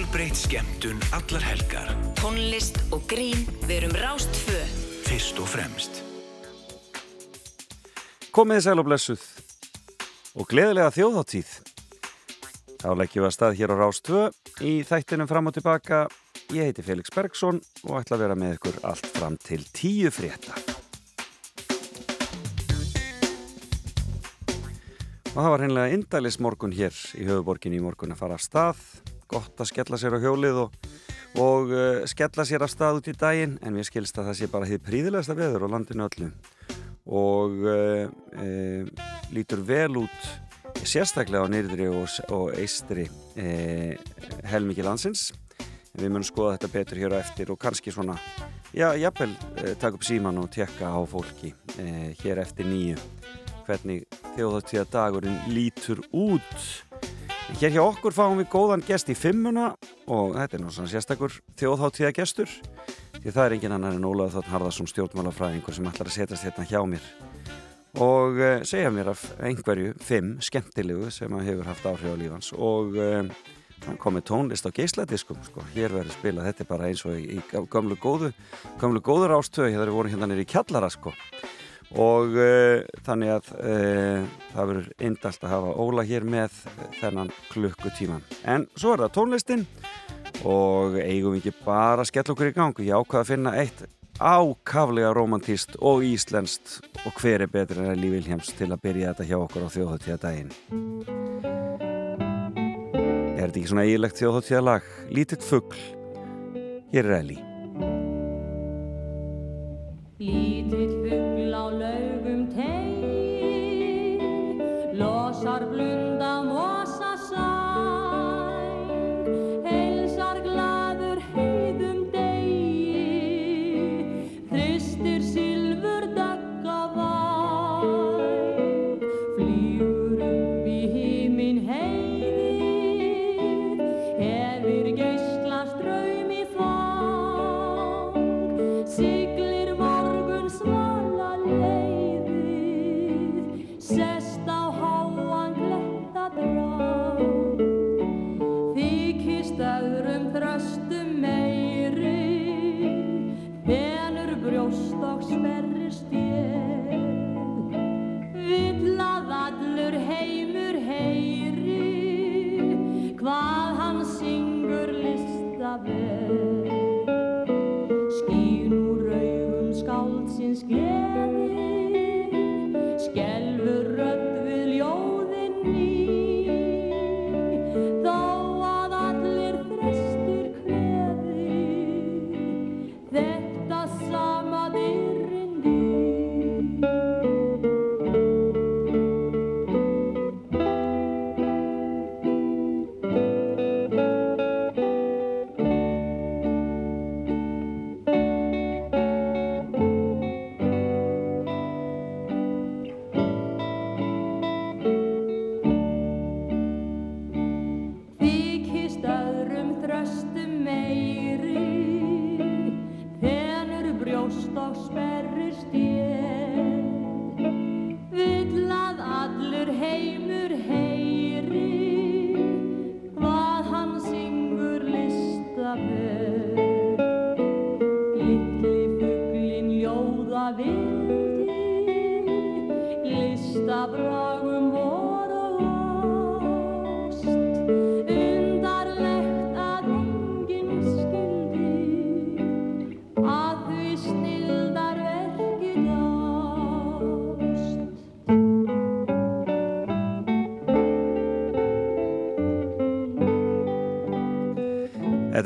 Fjölbreytt skemmtun allar helgar. Tónlist og grín, við erum Rástfö. Fyrst og fremst. Komiði sæl og blessuð og gleðilega þjóðháttíð. Þá leggjum við að stað hér á Rástfö í þættinum fram og tilbaka. Ég heiti Felix Bergsson og ætla að vera með ykkur allt fram til tíu frétta. Og það var hreinlega indælis morgun hér í höfuborginni í morgun að fara af stað. Gott að skella sér á hjólið og, og uh, skella sér af stað út í daginn en við skilst að það sé bara þið príðilegasta veður á landinu öllu og uh, uh, lítur vel út sérstaklega á nýrðri og, og eistri helmikið landsins. Við munum skoða þetta betur hér á eftir og kannski svona, já, jafnvel taka upp síman og tekka á fólki hér eftir nýju hvernig þjóðháttíða dagurinn lítur út. Hér hjá okkur fáum við góðan gest í fimmuna og þetta er náttúrulega sérstakur þjóðháttíða gestur því það er engin annar en Ólaður Þórn Harðarsson stjórnmálafræðingur sem ætlar að setjast hérna hjá mér. Og uh, segja mér af einhverju fimm skemmtilegu sem að hefur haft áhrif á lífans og uh, hann kom með tónlist á geisladiskum sko. hér verður spilað, þetta er bara eins og í, í gamlu góðu, gamlu góður ástöðu það eru voru hérna nýri kjallara sko og uh, þannig að uh, það verður indalt að hafa Óla hér með þennan klukkutíman en svo er það tónlistin. Og eigum ekki bara að skella okkur í gang? Ég ákvaða að finna eitt ákaflega romantíst og íslenskt og hver er betur en Eli Viljáms til að byrja þetta hjá okkur á þjóðháttíða daginn Er þetta ekki svona eigilegt þjóðháttíða lag? Lítill fuggl Hér er Eli Lítill fuggl á laugum tegi, losar blunda mosa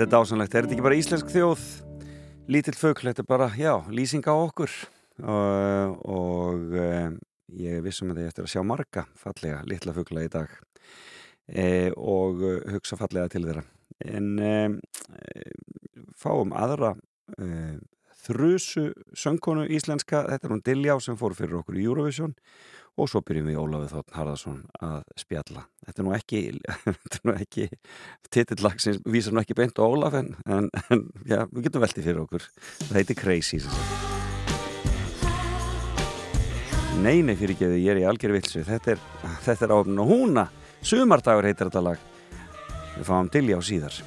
Þetta er dásanlegt, er þetta ekki bara íslensk þjóð? Lítill fuggl, þetta er bara, já, lýsing á okkur og, og um, ég vissum að ég eftir að sjá marga fallega litla fuggla í dag e, og uh, hugsa fallega til þeirra. En um, fáum aðra um, þrusu söngkonu íslenska, þetta er hún Diljá sem fór fyrir okkur í Eurovision og svo byrjum við Ólafið Þótt Harðarsson að spjalla. Þetta er nú ekki, þetta er nú ekki tittillag sem vísar nú ekki beint á Ólaf en, en, en já, við getum veldið fyrir okkur. Það heitir Crazy. Nei, nei, fyrir ekki ég er í algjör vilsu. Þetta er, þetta er áfnum og húna. Sumardagur heitir þetta lag. Við fáum Dilja á síðar.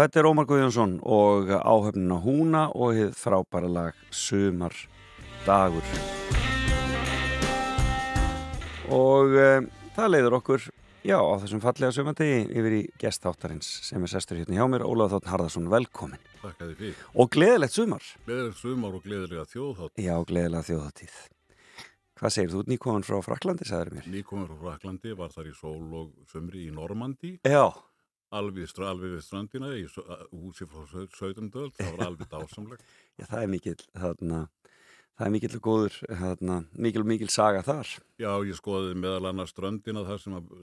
Þetta er Ómar Guðjónsson og áhöfnin á Húna og hið frábæra lag Sumar dagur. Og um, það leiður okkur, já, á þessum fallega sumandegi yfir í gestáttarins sem er sestur hérna hjá mér, Ólaf Þótt Harðarsson, velkomin. Þakka þið fyrir. Og gleðilegt sumar. Gleðilegt sumar og gleðilega þjóðhátt. Já, gleðilega þjóðatíð. Hvað segir þú, nýkomin frá Fraklandi, sagður mér? Nýkomur frá Fraklandi, var þar í sól og sömri í Normandi, Já, alveg, alveg við strandina, í húsi frá Söðumdöld, það var alveg dásamlegt. já, það er mikil, þarna, það er mikil og góður, þarna, mikil og mikil saga þar. Já, ég skoðaði meðal annars strandina þar sem að,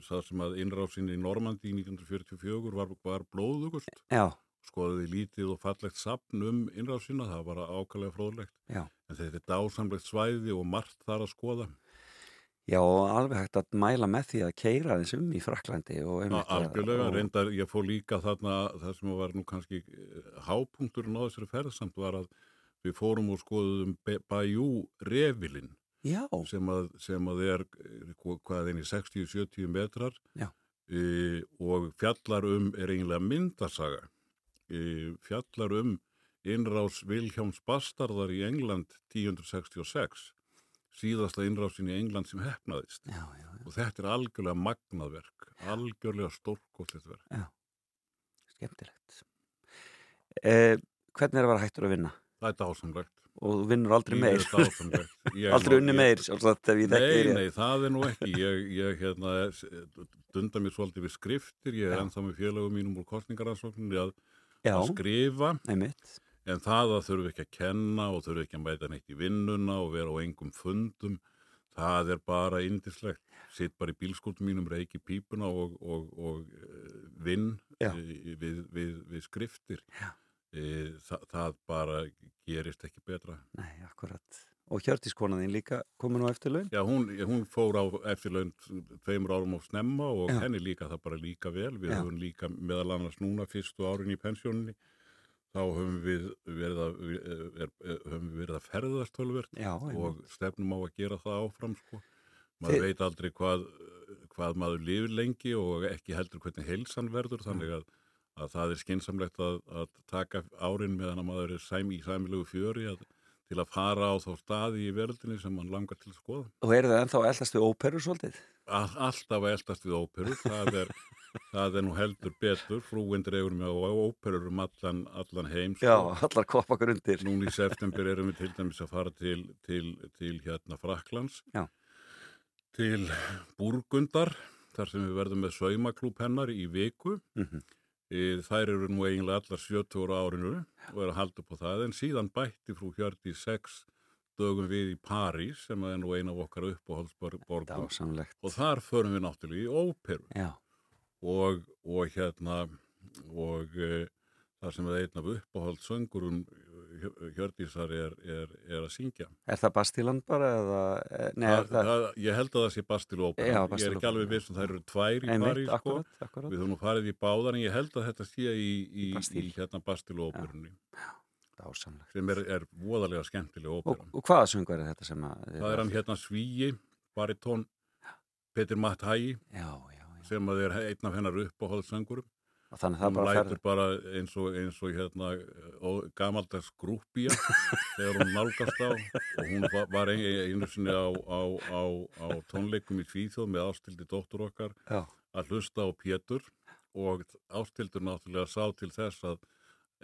að innrásin í Normandi í 1944 var, var blóðugust. Já, Skoðaði lítið og fallegt sapn um innrásina, það var ákvæmlega fróðlegt. já. En þetta er dásamlegt svæði og margt þar að skoða. Já, alveg hægt að mæla með því að keira þess um í Fraklandi algjörlega, og- reyndar ég fór líka þarna það sem var nú kannski eh, hápunkturinn á þessari ferðsamt var að við fórum og skoðum Bajú Revilin Já, sem að, sem að er eh, hvað eini 60-70 metrar e, og fjallar um er eiginlega myndasaga e, fjallar um innrás Vilhjáms Bastardar í England 1066 síðasta innrásin í England sem hefnaðist já, já, já, og þetta er algjörlega magnaðverk algjörlega stórkostlegt verk skemmtilegt. Eh, hvernig er að vera hættur að vinna? það er dásamlegt Og þú vinnur aldrei meir? Ég. Ég- aldrei unni ég- meir, sjálfsagt, Nei, nei, það er nú ekki. Ég, ég hérna, dunda mér svolítið við skriftir. Ég er Já. ennþá með félagum mínum úr kostningaransókninni að, Já, að skrifa. einmitt. En það að þurfi ekki að kenna og þurfi ekki að mæta neitt í vinnuna og vera á engum fundum, það er bara indislegt. Sitt bara í bílskútum mínum, reiki pípuna og, og, og eh, vinn eh, við, við, við skriftir. Eh, Þa, það bara gerist ekki betra. Nei, akkurat. Og Hjördískonaðin líka komin á eftir laun? Já, hún, hún fór á eftirlaun tveimur árum á snemma og Já. henni líka það bara líka vel. Við höfum líka meðal annars núna fyrstu árin í pensjóninni. Þá höfum við verið að, er, er, höfum við verið að ferðast tölvert og stefnum á að gera það áfram sko. Maður veit aldrei hvað, hvað maður lifir lengi og ekki heldur hvernig heilsan verður þannig að, að það er skinsamlegt að, að taka árin meðan að maður er sæm, í sæmilegu fjöri að, til að fara á þá staði í veröldinni sem mann langar til að skoða. Og eru það ennþá eldast við óperu svolítið? All, alltaf eldast við óperur, það er, það er nú heldur betur, frúin dregur mig á óperur um allan, allan heim. sko. Já, allar koppa okkur undir. Núna í september erum við til dæmis að fara til, til, til hérna Fraklands, Já. til Burgundar, þar sem við verðum með saumaklúb hennar í viku. Mhm. E, Þær eru nú eiginlega allar 70 ára árinu og er að halda upp á það, en síðan bætti frú Hjördi sex dögum við í París, sem er nú eina af okkar uppáhaldsborgum. Og þar förum við náttúrulega í óperu Já, og, og hérna og e, það sem er einn af uppáhaldssöngurum Hjördísar er, er, er að syngja. er það Bastíland bara eða, eh, nei, Það, er það, það, ég held að það sé Bastil Ópera. Já, Ég er Bastil ekki alveg viss um það eru tvær í París sko. Við höfum nú farið í báðar en ég held að þetta sé í, í, Bastille. í hérna Bastil Óperunni Dásamlegt. sem er, er voðalega skemmtileg Og, ópera. og hvaða söngur er þetta sem að... Það er hann hérna Svíi, baritón, Petir Matt Hægi Já, já, já. Sem að er einn af hennar uppáhaldssöngurum. Og þannig að Það bara lætur bara eins og, eins og hérna gamaldags grúpía þegar hún nálgast á og hún var, ein- einu sinni á, á, á, á tónleikum í Svíþjóð með ástildi dóttur okkar Já, að hlusta á Pétur og ástildur náttúrulega sá til þess að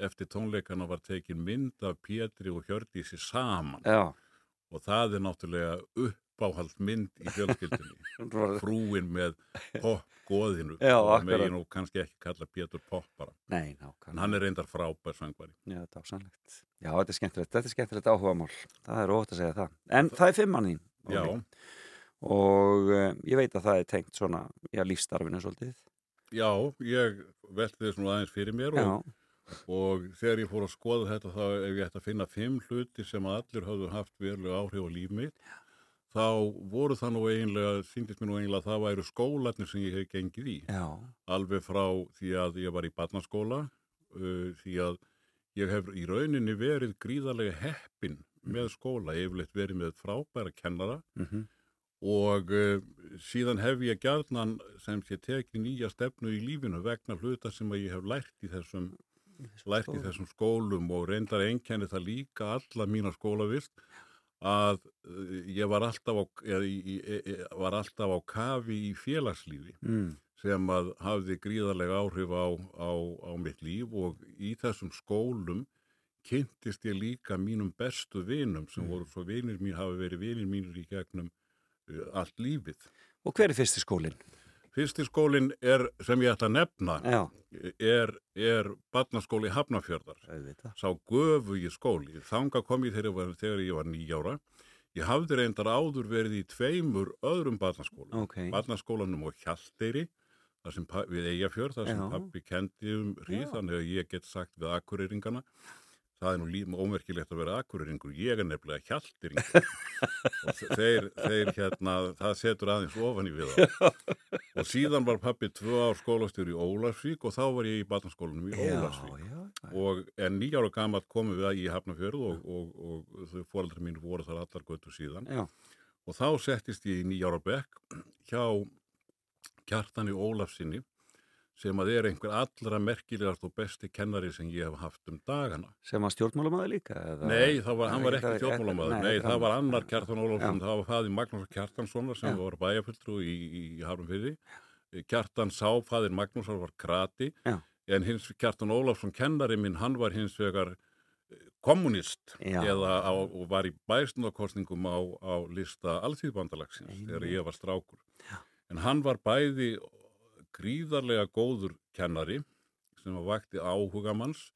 eftir tónleikana var tekin mynd af Pétri og Hjördísi saman já. og það er náttúrulega uppáhald mynd í fjölskyldinni Það var- frúin með popgóðinu Já, og akkurat. megin og kannski ekki kalla Pétur pop bara Nei, en hann er reyndar frábær söngvari Já, dásamlegt. Já, þetta er skemmtilegt. Þetta er skemmtilegt áhugamál. Það er ótt að segja það. En það er fimmann þín. Já. Og uh, ég veit að það er tengt svona, já, lífstarfinu svolítið. já, ég velti þess nú aðeins fyrir mér Já, og, og þegar ég fór að skoða þetta þá ef ég ætti að finna fimm hluti sem að allir hafðu haft verulega áhrif á líf mitt þá voru það nú eiginlega, síndist mér nú eiginlega að það væru skólarnir sem ég hef gengið í. Já, alveg frá því að ég var í barnaskóla uh, því að ég hef í rauninni verið gríðarlega heppin með skóla, ég hef leitt verið með frábæra kennara mhm, og uh, síðan hef ég gjarnan sem sé tekið nýja stefnu í lífinu vegna hluta sem ég hef lært í þessum, lært í þessum skólum og reyndar einkenni það líka alla mína skólavist að uh, ég var alltaf á, í, í, var alltaf á kafi í félagslífi mm, sem að hafði gríðarlega áhrif á, á, á mitt líf og í þessum skólum kynntist ég líka mínum bestu vinum sem voru svo vinir mín, hafi verið vinir mínir í gegnum uh, allt lífið. Og hver er fyrsti skólinn? Fyrsti skólinn er, sem ég ætla að nefna, Já, er, er barnaskóli Hafnafjörðar. Sá göfu í skóli. Þanga kom ég þegar, þegar ég var nýjára. Ég hafði reyndar áður verið í tveimur öðrum barnaskólum. Ok. Barnaskólanum og Hjalteyri, við Eyjafjörð, þar sem Já. pappi kendi um hríð, Já. þannig að ég get sagt við akureyringana. Það er nú líf ómerkilegt að vera akureyringur, ég er nefnilega hjalteyringur. og þe- þeir, þeir hérna, það setur aðeins ofan í við það. og síðan var pappi tvö ár skólastjóri í Ólarsvík og þá var ég í barnaskólanum í Ólarsvík. já, já. Og en nýjára gamalt komum við að í Hafnafjörð og, og, og þau fóreldrar mín voru þar allar götu síðan. Já, Og þá settist ég í nýjára bekk hjá kjartani Ólafsinni sem að er einhver allra merkilegast og besti kennari sem ég hef haft um dagana. sem að stjórnmálamæður líka? Eða? Nei, var, hann var ekki stjórnmálamæður. nei, Nei, það var annar. Kjartan Ólafsson, Já. það var fæði Magnús Kjartanssonar sem Já. var bæjafulltrú í, í Harumfyrði. Kjartan sá, fæðir Magnúsar var krati, Já. en hins Kjartan Ólafsson kennari minn, hann var hins vegar eh, kommunist Já. eða á, og var í bæstundakostningum á, á lista alþýðbandalagsins Einmitt. þegar ég var strákur. En hann var bæði gríðarlega góður kennari sem að vakti áhuga manns,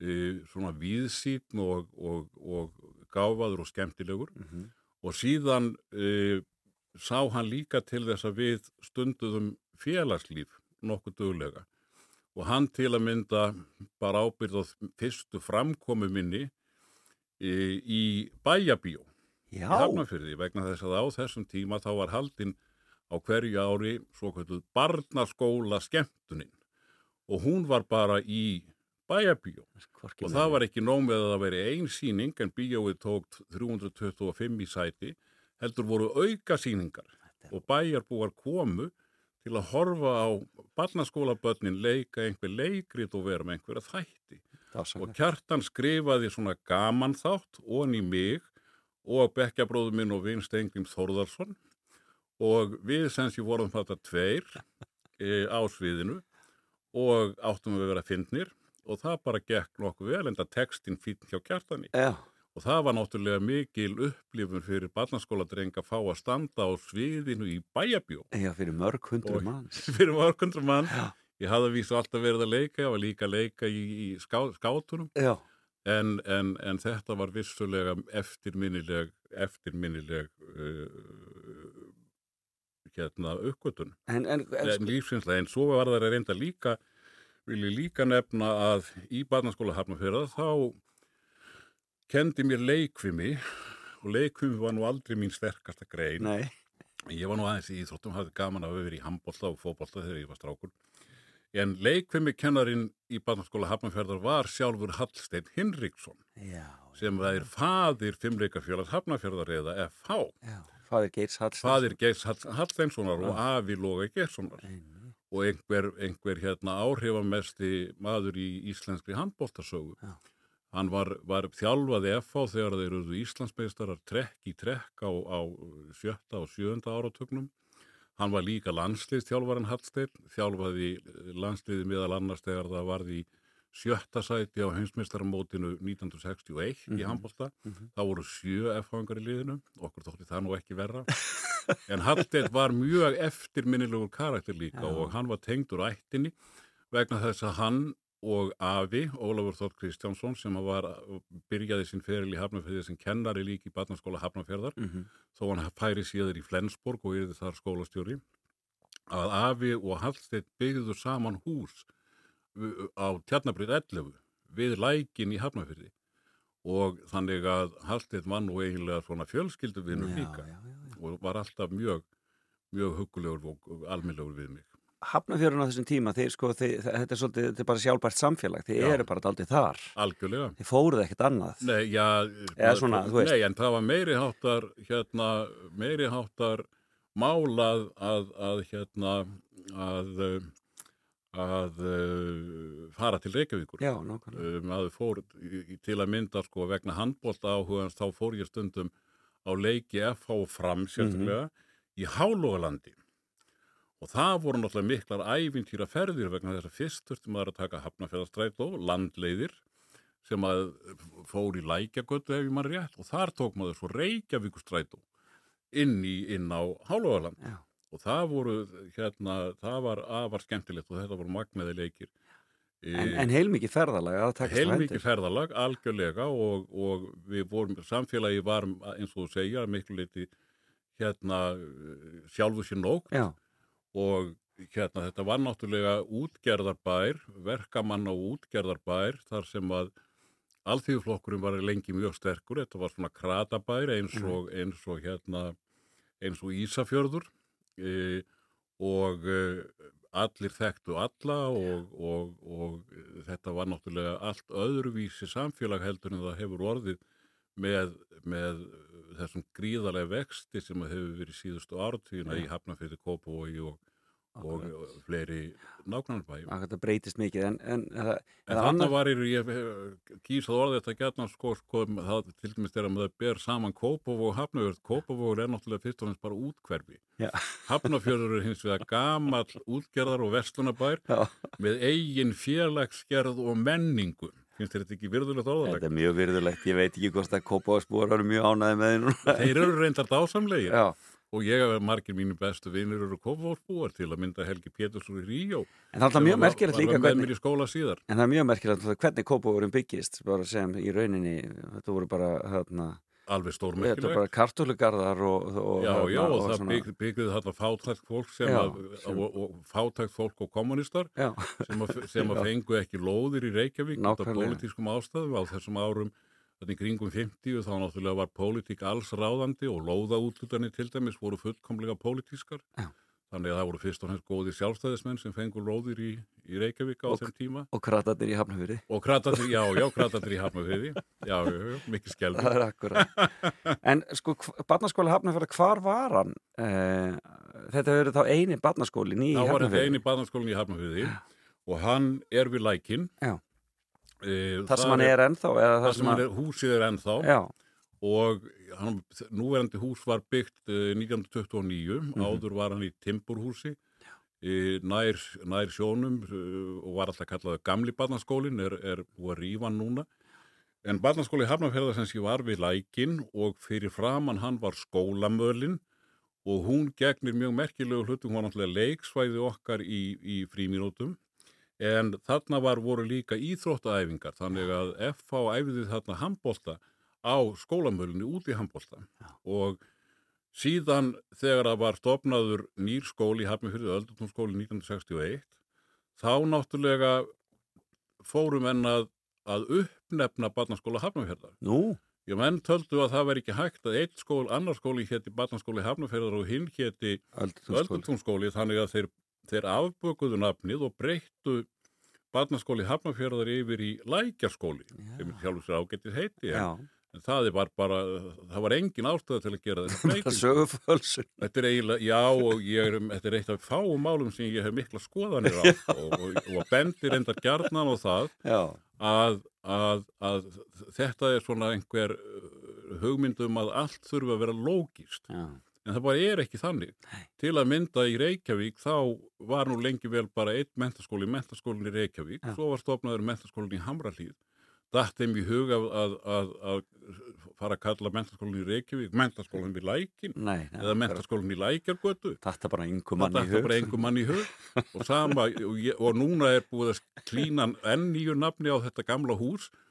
e, svona víðsýtn og, og, og gáfaður og skemmtilegur. Mhm. og síðan e, sá hann líka til þess að við stunduðum félagslíf nokkuð duglega. Og hann til að mynda bara ábyrð á fyrstu framkomu minni e, í bæjabíó í Hafnarfyrði vegna þess að á þessum tíma þá var haldinn á hverju ári svo kvölduð barnaskóla skemmtunin og hún var bara í hvorki og það var ekki nóg með að það veri ein síning en bíóið tók 325 í sæti heldur voru auka síningar og bæjarbúar komu til að horfa á barnaskólabönnin leika einhver leikrit og vera með einhverja þætti. Og kjartan skrifaði svona gaman þátt og í mig og bekkjabróður minn og vinn Stengrim Þórðarsson og við sem sé vorum þetta tveir e, á sviðinu og áttum við að vera fyndnir og það bara gekk nokkuð vel enda textin fín hjá kjartani. Já, og það var náttúrulega mikil upplifun fyrir barnaskóladreng að fá að standa á sviðinu í bæjabjó já, fyrir mörg hundru manns. fyrir mörgundur mann Já. ég hafði vísu alltaf verið að leika ég var líka að leika í, í ská, skátunum. En, en, en þetta var vissulega eftirminnileg eftirminnileg uh, hérna uppgötun en, en, en en lífsinslega, en svo var það reynda líka vil ég líka nefna að í barnaskóla Hafnarfjörða þá kendi mér leikvimi og leikvimi var nú aldrei mín sterkasta grein. Nei, Ég var nú aðeins í íþróttum, hafði gaman að vera í handbólta og fótbólta þegar ég var strákur. En leikvimi kennarinn í barnaskóla Hafnarfjörðar var sjálfur Hallstein Hinriksson já, sem það er fadir fimmleikafjölas Hafnarfjörðar eða FH. já, fadir Geirs Hall- Hallsteinssonar og afi Loga Geirssonar. Og einhver, einhver hérna áhrifamesti maður í íslenskri handbóltasögu. Hann var, var þjálfaði FH þegar þeir eruðu Íslandsmeistarar trekk í trekk á, á sjötta og sjöunda áratögnum. Hann var líka landsliðstjálfaran Hallstein, þjálfaði landsliði meðal annars þegar það varði í sjötta sæti á heimsmeistaramótinu 1961 í handbólta. Það voru sjö F-hangar í liðinu, okkur þótti það nú ekki verra. En Hallstein var mjög eftirminnilegur karakter líka og hann var tengdur ættinni vegna þess að hann og afi, Ólafur Þótt Kristjánsson sem var, byrjaði sinn feril í Hafnarfjörði sem kennari líki í barnaskóla Hafnarfjörðar Mhm. þó hann færi síður í Flensborg og yrði þar skólastjóri að afi og Hallsteinn byggðu saman hús á Tjarnabrið 11 við lækin í Hafnarfjörði og þannig að Hallsteinn var nú eiginlega svona fjölskylduvinur Já, líka já, já, já. og var alltaf mjög mjög hugulegur og almennlegur við mig Hafnafjörun á þessum tíma, þeir, sko, þeir, þetta er svolítið, þetta er bara sjálfbært samfélag, þeir eru bara daldið þar. algjörlega Þeir fóruð ekkert annað. Nei, svona, veist. Nei, en það var meiri háttar, hérna, meiri háttar málað að, að hérna, að, að uh, fara til Reykjavíkur. Já. Um, að fór í, til að mynda, sko, vegna handbólta áhugans, þá fór ég stundum á leiki FH og fram, sérstaklega, í Hálógalandi. Og það voru náttúrulega miklar ævintýra ferðir vegna þess að fyrst þurfti maður að taka hafnafjörðastrætó, landleiðir, sem að fór í lækjagötu ef ég maður rétt og þar tók maður svo Reykjavíkustrætó inn, inn á Hálóðaland Já. Og það voru hérna, það var afar skemmtilegt og þetta voru magnaði leikir. En, en heilmikið ferðalag heilmikið ferðalag, algjörlega og, og við vorum, samfélagi var eins og þú segja, miklu leiti hérna sjálfu sér nóg. Já, og hérna þetta var náttúrulega útgerðarbær, verkamann og útgerðarbær þar sem að alþýðuflokkurinn var lengi mjög sterkur, þetta var svona kratabær eins og, eins og hérna eins og Ísafjörður e, og e, allir þekktu alla og, og, og þetta var náttúrulega allt öðruvísi samfélag heldur en það hefur orðið með, með þessum gríðarlega vexti sem hefur verið síðustu ártíðina í Hafnarfyrði, Kópavogi og, og fleiri nákvæmarbæjum. að þetta breytist mikið en, en, en, En þannig var ég, ég kýsað orðið þetta gætna sko, sko, það til dæmis þegar maður ber saman Kópavog og Hafnarfjörð, Kópavog er náttúrulega fyrst og finnst bara útkverfi. Já. Hafnarfjörður er hins vegar gamall útgerðar og vestlunabær Já. með eigin félagsgerð og menningu. Finnst þér þetta ekki virðulegt orðaleg? Þetta er mjög virðulegt, ég veit ekki hvort að Kópáðsbúar eru mjög ánæði með. Þeir eru reyndar dásamlegir Já, og ég hef margir mínu bestu vinnir eru Kópavogsbúar til að mynda Helgi Pétursson í Ríó. en það er mjög merkilegt líka hvernig, en það er mjög merkilegt hvernig Kópáðurinn byggist, bara sem í rauninni, þetta voru bara, hérna, Alveg þetta stórmerkilegt. var bara kartölugarðar og, og, Já, hérna, já, og, og það bygg, byggði þarna fátækt fólk sem Já, að, sem- og, og fátækt fólk og kommunistar sem að, sem að fengu ekki lóðir í Reykjavík Nákvæmlega. pólitískum ástæðum á þessum árum Þannig kringum 50 þá náttúrulega var pólitík alls ráðandi og lóðaútlutanir til dæmis voru fullkomlega pólitískar. Já. Þannig að það voru fyrst og fremst góði sjálfstæðismenn sem fengur lóðir í, í Reykjavík á Og- þeim tíma. Og kratarnir í Hafnafjörði. Og kratarnir, já, já, kratarnir í Hafnafriði. Já, já, já, mikið skelfur. Það er akkurat. En sko, barnaskóli Hafnafjörði, hvar var hann? Eh, þetta verið þá eini barnaskólin í Þá var þetta Hafnafjörði. eini barnaskólinn í Hafnafriði og hann er við lækin. Já. E, Þar sem hann er ennþá? Eða Það sem hann er, húsið er ennþá. Já, og hann, núverandi hús var byggt uh, 1929, Mhm. áður var hann í timburhúsi uh, nær, nær sjónum uh, og var alltaf kallaði gamli barnaskólin, er, er búið að hann núna. En barnaskóli Hafnarferða sem sé var við lækin og fyrir framann hann var skólamölin og hún gegnir mjög merkilegu hlutum, hún var náttúrulega leiksvæði okkar í, í fríminútum en þarna var voru líka íþróttaæfingar þannig að FH æfiði þarna handbólta á skólamölinu út í handbólta og síðan þegar það var stopnaður nýr skóli í Hafnarfjörðu, Öldurtónskóli 1961 þá náttúrulega fórum enn að, að uppnefna barnaskóla Hafnarfjörðar nú, Já, menn töldu að það veri ekki hægt að eitt skól, annar skóli héti barnaskóli Hafnarfjörðar og hinn héti öldutúnskóli. Öldutúnskóli þannig að þeir, þeir afbökuðu nafnið og breyttu barnaskóli Hafnarfjörðar yfir í lækjarskóli sem sjálfur sér ágættið heiti en, en það er bara, það var engin ástæða til að gera þetta breyting. sögufölsun. Þetta er eiginlega, já og ég er, þetta er eitt af fáum málum sem ég hef mikla skoðanir á og, og, og bendir endar gjarnan á það að, að, að þetta er svona einhver uh, hugmyndum að allt þurfa að vera lógist já, en það bara er ekki þannig. Til að mynda í Reykjavík þá var nú lengi vel bara einn mentaskóli mentaskólinn í Reykjavík, Já. svo var stofnaður mentaskólinn í Hamralíð datt þeim í hug að, að, að, að fara að kalla mentaskólinn í Reykjavík mentaskólinn við Lækin nei, nei eða mentaskólinn í Lækjargötu. Þetta bara einhver mann í hug. bara einhver mann í hug. Og, sama, og, ég, og núna er búið að klína enn nýju nafni á þetta gamla hús. og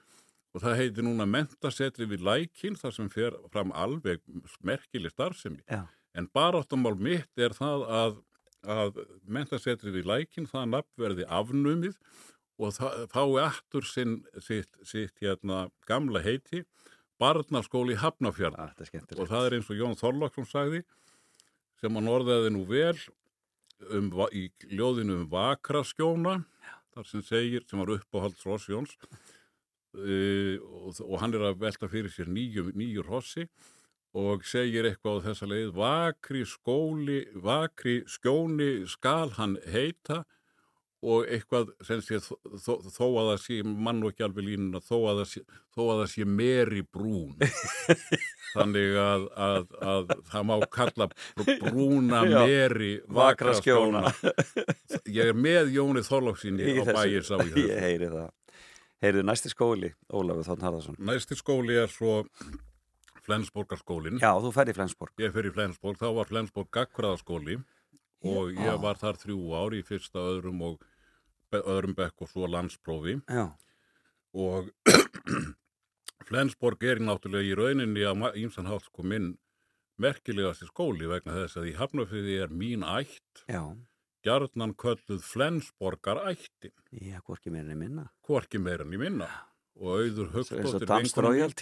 það heiti núna mentasetri við Lækin þar sem fer fram alveg merkileg starfsemi. Já, en baráttamál mitt er það að, að mentasetri við Lækin það nafn verði afnumið og það fái aftur sinn, sitt, sitt hérna, gamla heiti barnaskóli Hafnafjörn skemmtilegt. og það er eins og Jón Þorláksson sagði sem hann orðaði nú vel um, í ljóðinu um Vakraskjóna þar sem segir, sem var uppáhalds Ross Jóns uh, og, og hann er að velta fyrir sér nýju, nýju rossi og segir eitthvað á þessa leið Vakri skóli, vakri skjóni skal hann heita og eitthvað sem sé þó, þó, þó að það sé, mann og ekki alveg línuna þó að það sé, sé meri brún þannig að, að, að það má kalla br- brúna Já. meri Vakra skjóna. ég er með Jóni Þorláksinni Í á þessu. bæis á í Ég heyri það. Heyrðu, næsti skóli, Ólafur Þórn Harðarsson. næsti skóli er svo Flensborgarskólin Já, þú ferð í Flensborg. ég fer í Flensborg, þá var Flensborg gagfræðaskóli og Já. ég var þar þrjú ár í fyrsta öðrum og öðrum bekk og svo landsprófi. Já, og Flensborg er náttúrulega í rauninni að ímsan hátt sko minn merkilegasti skóli vegna þess að í Hafnarfriði er mín ætt. Já, gjarnan kölluð Flensborgar ættin já, hvorki meira en minna. hvorki meira en í minna og auður högstóttir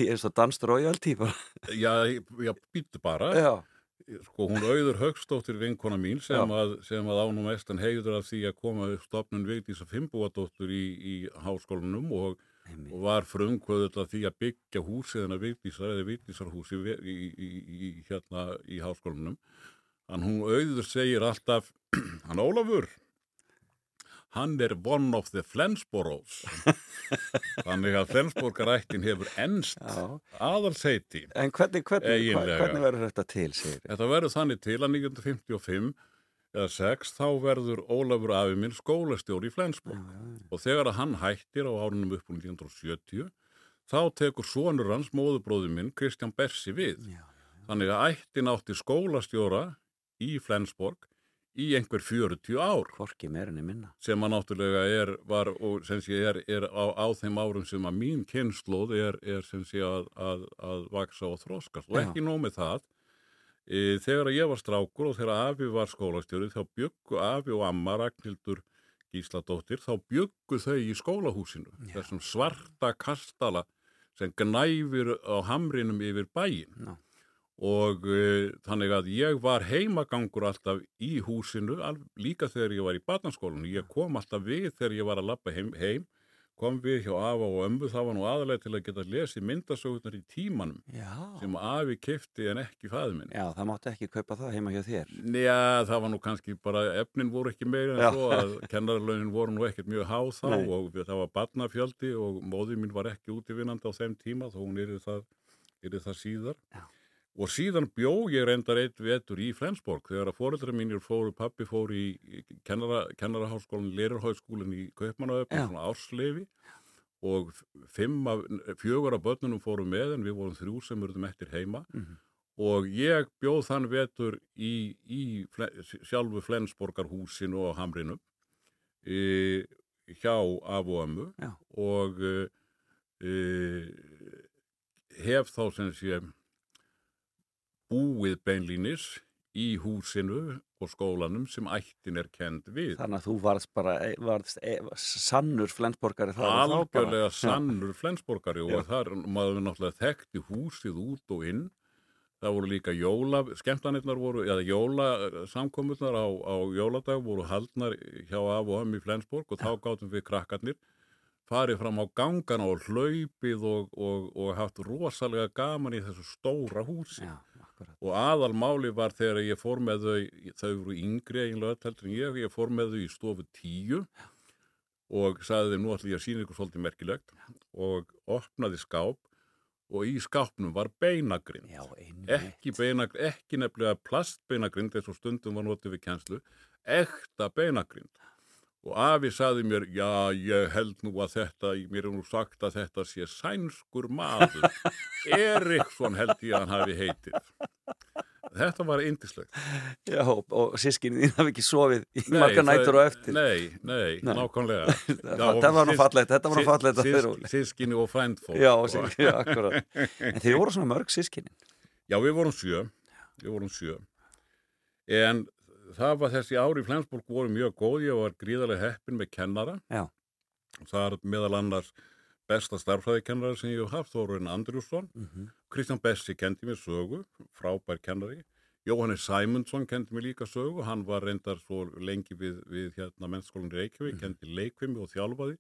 eins og danst royalty bara. já, já, býttu bara. Já, sko hún auður högstóttir vinkona mín sem að, sem að ánum mestan heiður af því að koma upp stopnun Vigdísa Fimbúadóttur í, í háskólanum og, og var frumkvöðull að því að byggja húsið hennar Vigdísar eða Vigdísarhúsi í, í, í, í, hérna í háskólanum. Þann hún auður segir alltaf, hann Ólafur, hann er one of the Flensboroughs. Þannig að Flensborgarættin hefur ennst aðalseiti. En hvernig, hvernig, hvernig verður þetta til, segir þið? Þetta verður þannig til að 1955 eða 6 þá verður Ólafur afi minn skólastjóri í Flensborg og þegar að hann hættir á árunum upp úr 1970 þá tekur sonur hans, móðubróði minn, Kristján Bersi við. Já, Þannig að ættin átti skólastjóra í Flensborg í einhver 40 ár hvorki meira en minna. sem að náttúrulega er, var, og sé er, er á, á þeim árum sem að mín kynnslóð er, er sé að, að, að vaksa og þroskast og ekki nóg með það e, þegar ég var strákur og þegar afi var skólastjóri þá byggu afi og amma Ragnhildur Gísladóttir þá byggu þau í skólahúsinu Já. þessum svarta kastala sem gnæfir á hamrinum yfir bæin Já. Og uh, þannig að ég var heimagangur alltaf í húsinu al, líka þegar ég var í barnaskólinu ég kom alltaf við þegar ég var að lappa heim, heim kom við hjá afa og ömmu það var nú aðalega til að geta lesið myndasögurnar í tímanum Já. sem afi kifti en ekki fæði minn Já, það mátti ekki kaupa það heima hjá þér. Já, það var nú kannski bara, efnin voru ekki meira en Já. svo að kennarlaunin voru nú ekkert mjög há þá Nei. og það var barnafjöldi og móði mín var ekki útivinnandi á þeim tíma þó hún yrði það, það síðar. Já. Og síðan bjó ég reyndar eitt vetur í Flensborg þegar að foreldra mínir fóru, pappi fór í kennara, kennaraháskólan, Lerarháskólan í Kaupmannauöfn, Já. svona ársleifi og af, fjögur af börnunum fóru með en við vorum þrjú sem urðum eftir heima Mhm. og ég bjóð þann vetur í, í sjálfu Flensborgarhúsinu á Hamrinu e, hjá af og ömmu Já. og e, hef þá sem sé búið beinlínis í húsinu og skólanum sem ættin er kend við. Þannig að þú varst bara, e- varst e, sannur flensborgari algjörlega sannur flensborgari og þar maður náttúrulega þekkti húsið út og inn. Það voru líka jóla, skemmtanirnar voru eða jóla samkomurnar á, á jóladag voru haldnar hjá af og ömmu í Flensborg og þá gátum við krakkarnir farið fram á gangana og hlaupið og, og, og haft rosalega gaman í þessu stóra húsi Já, og aðalmáli var þegar ég fór með þau, þau voru yngri eiginlega öll heldur en ég, ég fór með þau í stofu tíu og sagði þeim nú ætlum ég að sína ykkur svolítið merkilegt og opnaði skáp og í skápnum var beinagrind. Já. Ekki, beinagrind, ekki nefnilega plastbeinagrind eins og stundum var notið við kjenslu, ekta beinagrind. Og afi saði mér, já, ég held nú að þetta, mér er nú sagt að þetta sé sænskur maður. Eriksson held ég að hann hafi heitið. Þetta var indislegt. Já, og, sískinni þín hafi ekki sofið í marga nætur og eftir. Nei, nei, Nei. nákvæmlega. Þetta var nú fallegt, þetta var nú fallegt að þeir Óli. Sískinni og frændfólk. Já, sískinni, akkurat. En þeir voru svona mörg sískinni. Já, við vorum sjö, við vorum sjö. En það var þessi ári í Flensborg voru mjög góð, ég var gríðarlega heppin með kennara. Já. Það er meðal annars besta starfræðikennara sem ég hef haft, Þórun Andrjússon. Mhm. Kristján Bessi kendi mér sögu, frábær kennari. Jóhannes Sæmundsson kendi mér líka sögu, hann var reyndar svo lengi við, við hérna mennskólan í Reykjavík, kendi leikvimi og þjálfaði.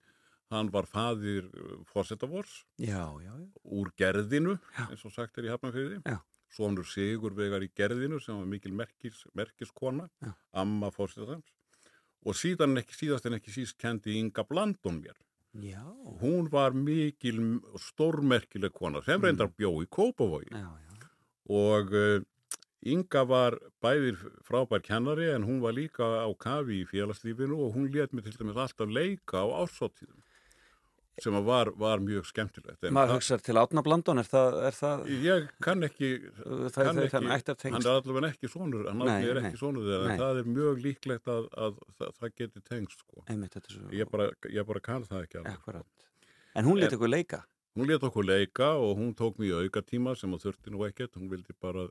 Hann var faðir fórsetavors Já, já, já. úr gerðinu, eins og sagt er í Hafnarfyrði. Svonur Sigurvegar í gerðinu sem var mikil merkis, merkiskona, Já. amma fórsetavors. Og síðan ekki síðast en ekki síst kendi Inga Blandon mér. Já, Hún var mikil, stórmerkileg kona sem reyndar bjó í Kópavogi já, já. og uh, Inga var bæðir frábær kennari en hún var líka á kafi í félagslífinu og hún let mig til dæmis alltaf leika á ásáttíðum sem að var, var mjög skemmtilegt. En Maður hugsar til Átna Blandon, er það, er það, Ég kann ekki, það, kann það, ekki að hann er allavega ekki sonur, hann Nei, er ekki sonur þeirra, Nei. en það er mjög líklegt að, að það, það geti tengst, sko. Einmitt, svo, Ég bara, ég bara kann það ekki alveg. akkurat. En hún lét En- ykkur leika? Hún let okkur leika og hún tók mjög auka tíma sem hún þurfti nú ekkert, hún vildi bara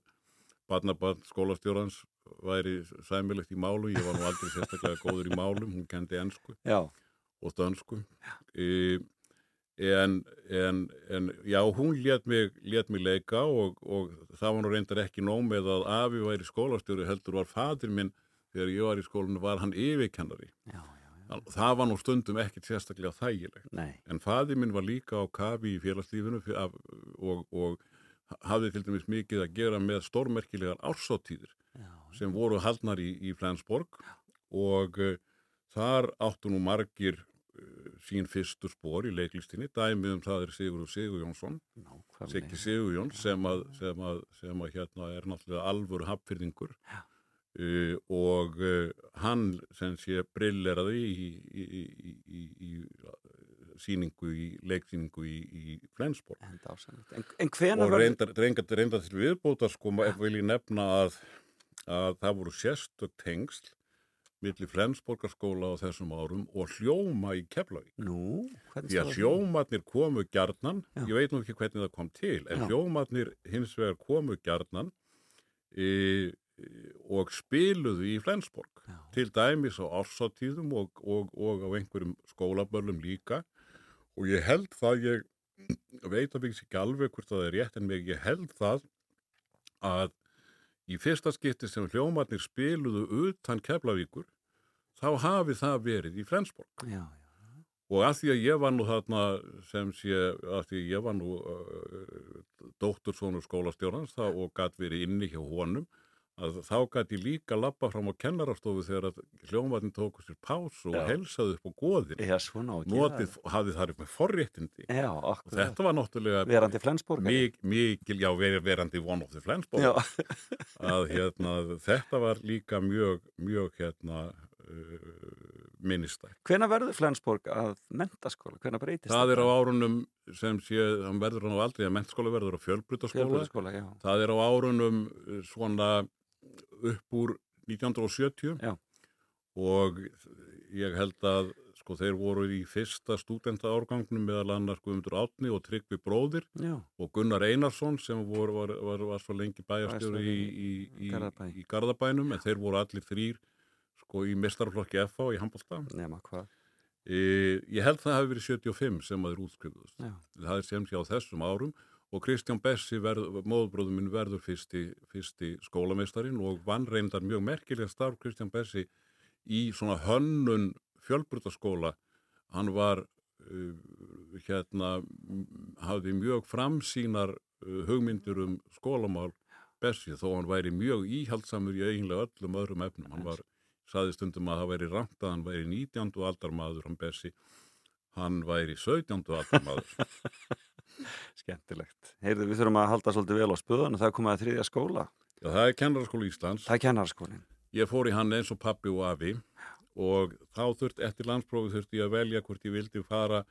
barnabarn skólastjórans væri sæmilegt í málum, ég var nú aldrei sérstaklega góður í málum, hún kendi ennsku Já, og dönsku e, en, en, en já, hún let mig, lét mig leika og, og það var nú reyndar ekki nóg með að afi væri skólastjóri heldur var fadir minn þegar ég var í skólinu var hann yfirkennari. Já, já, já. það var nú stundum ekkert sérstaklega þægilegt. Nei, En faði minn var líka á kafi í félagslífinu af- og, og hafði til dæmis mikið að gera með stórmerkilegar ársáttíðir sem voru haldnar í, í Flensborg. Og uh, þar áttu nú margir sín fyrstu spór í leiklistinni. Dæmið um það er Sigurður Sigur Jónsson. Siggi Sigur Jóns sem að, sem að, sem að hérna er náttúrulega alvöru hapfyrðingur Já. uh, og uh, hann sem sé brilleraði í, í, í, í, í, í síningu í leiksýningu í, í Flensborg. En, en Og reyndar, reyndar, reyndar til viðbóta sko, ef vil ég nefna að, að það voru sérstök tengsl milli Flensborgarskóla á þessum árum og hljóma í Keflavík. Nú, hvernig Því að stóð það? hljómatnir komu gjarnan, Já. ég veit nú ekki hvernig það kom til, en Já. hljómatnir hins vegar komu gjarnan e, og spiluðu í Flensborg. Já. Til dæmis á ársáttíðum og, og, og á einhverjum skólabörlum líka. Og ég held það ég veit að ekki alveg hvort það er rétt en mig ég held það að í fyrsta skipti sem hljómarnir spiluðu utan Keflavíkur þá hafi það verið í Flensborg. Já, og að því að ég var nú þarna sem sé að því að ég var nú uh, dóttursónur skólastjórnans þá, og gætt verið inni hjá honum að þá gæti líka lappa fram á kennarastofu þegar að hljómarnir tóku sér pásu og Já. helsaði upp á goðin. Já svona á að gera notið, hafði það með forréttindi. Já, og þetta var náttúrulega Verandi Flensborg. mik, mikil, já, ver- verandi one of the Flensborg. Já, að hérna, þetta var líka mjög, mjög hérna minnistætt. hvena verður Flensborg að mentaskóla? Hvena breytist Það er á árunum sem sé, hann verður hann á aldrei að mentaskóla verður á já. Það er á árunum uh, svona upp úr 1970 Já. og ég held að sko þeir voru í fyrsta stúdentaárgangnum meðal annars Guðmundur Átni og Tryggvi Bróðir Já, og Gunnar Einarsson sem vor, var, var, var svo lengi Bæjarstjóri í, í, í, í Garðabænum en þeir voru allir þrýr sko í mestarflokki FH í handbólta. nema hvað. E, ég held það hafi verið 75 sem að þeir útskrifuðust. Já, Það er sem sé á þessum árum og Kristján Bessi, móðbróðum minn, verður fyrsti, fyrsti skólameistarin og vann reyndar mjög merkilega starf Kristján Bessi í svona hönnun fjölbrutaskóla. Hann var uh, hérna, hafði mjög framsýnar uh, hugmyndir um skólamál Bessi þó hann væri mjög íhaldsamur í eiginlega öllum öðrum efnum. Hann var, saði stundum að það væri rangt að hann væri 19. aldarmaður hann Bessi. Hann væri 17. aldarmaður. skemmtilegt. Heyrðu, við þurfum að halda svolítið vel á spöðun og það komið að þriðja skóla. Já, það er kennaraskóla Íslands. Það er kennarskólinn. Ég fór í hann eins og pappi og afi og þá þurft, eftir landsprófi þurfti ég að velja hvort ég vildi fara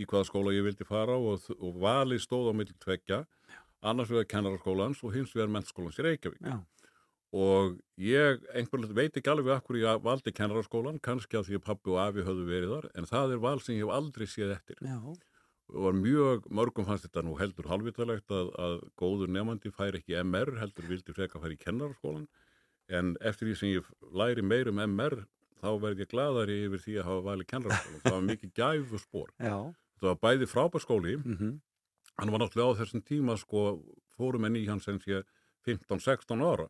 í hvaða skóla ég vildi fara og, og valið stóð á milli tveggja, annars vegar kennaraskólans og hins vegar mennskólans í Reykjavík. Já, Og ég einhvern veit ekki alveg af hverju ég valdi kennaraskólan, kannski að því að pappi og afi höfðu verið þar, en það er val sem ég hef aldrei séð eftir. já, Og var mjög, mörgum fannst þetta nú heldur halvitalegt að, að góður nefandi fær ekki MR, heldur vildi freka að fara í kennaraskólan, en eftir því sem ég læri meir um MR, þá verð ég gladari yfir því að hafa valið kennaraskólan. Það var mikið gæfu spór. já. Það var bæði frábær skóli, Mm hann var náttúrulega á þessum tíma, sko, fórum enn í hann sem sé 15-16 ára.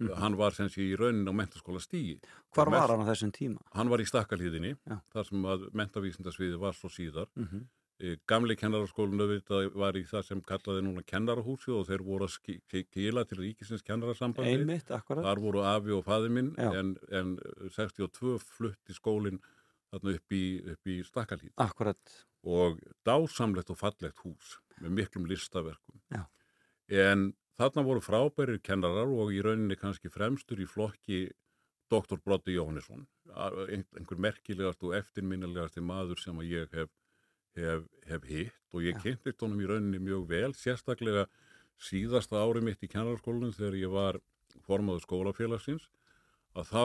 Mhm. Hann var sem sé í raunin á mentaskóla stíi. Hvar var hann á þessum tíma? Hann var í stakkalíðinni, Já. þar sem að mentavísindasviði var svo síðar. Mm Eh, Gamli kennaraskólinu auðvitað var í það sem kallaði núna kennarahúsi og þeir voru að ski- ki- kila til ríkisins kennarasambandi. Einmitt, akkurat. Þar voru afi og faði minn en, en 62 flutti skólinn þarna upp í, í stakkalíð Akkurat. og dásamlegt og fallegt hús með miklum listaverkum. Já. En þarna voru frábærir kennarar og í rauninni kannski fremstur í flokki Dr. Broddi Jóhannesson, ein- einhver merkilegast og eftirminnilegasti maður sem ég hef, hef, hef hitt og ég kynntist honum í rauninni mjög vel, sérstaklega síðasta ári mitt í kennarskólanum þegar ég var formaður skólafélagsins að þá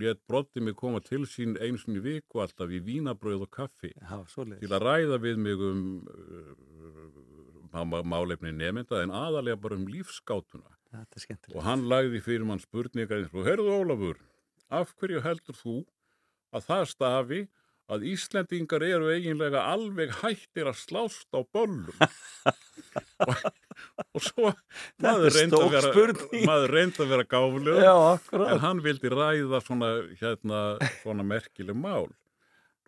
let Broddi mig koma til sín eins og í viku alltaf í vínabröð og kaffi Já, til að ræða við mig um uh, málefni nefnda en aðalega bara um lífskátuna er skemmtilegt. og hann lagði fyrir mann spurningar eins og Herðu Ólafur, af hverju heldur þú að það stafi að Íslendingar eru eiginlega alveg hættir að slást á böllum og, og svo maður stór vera, maður reyndi að vera gáflegur Já, en hann vildi ræða svona, hérna, svona merkileg mál.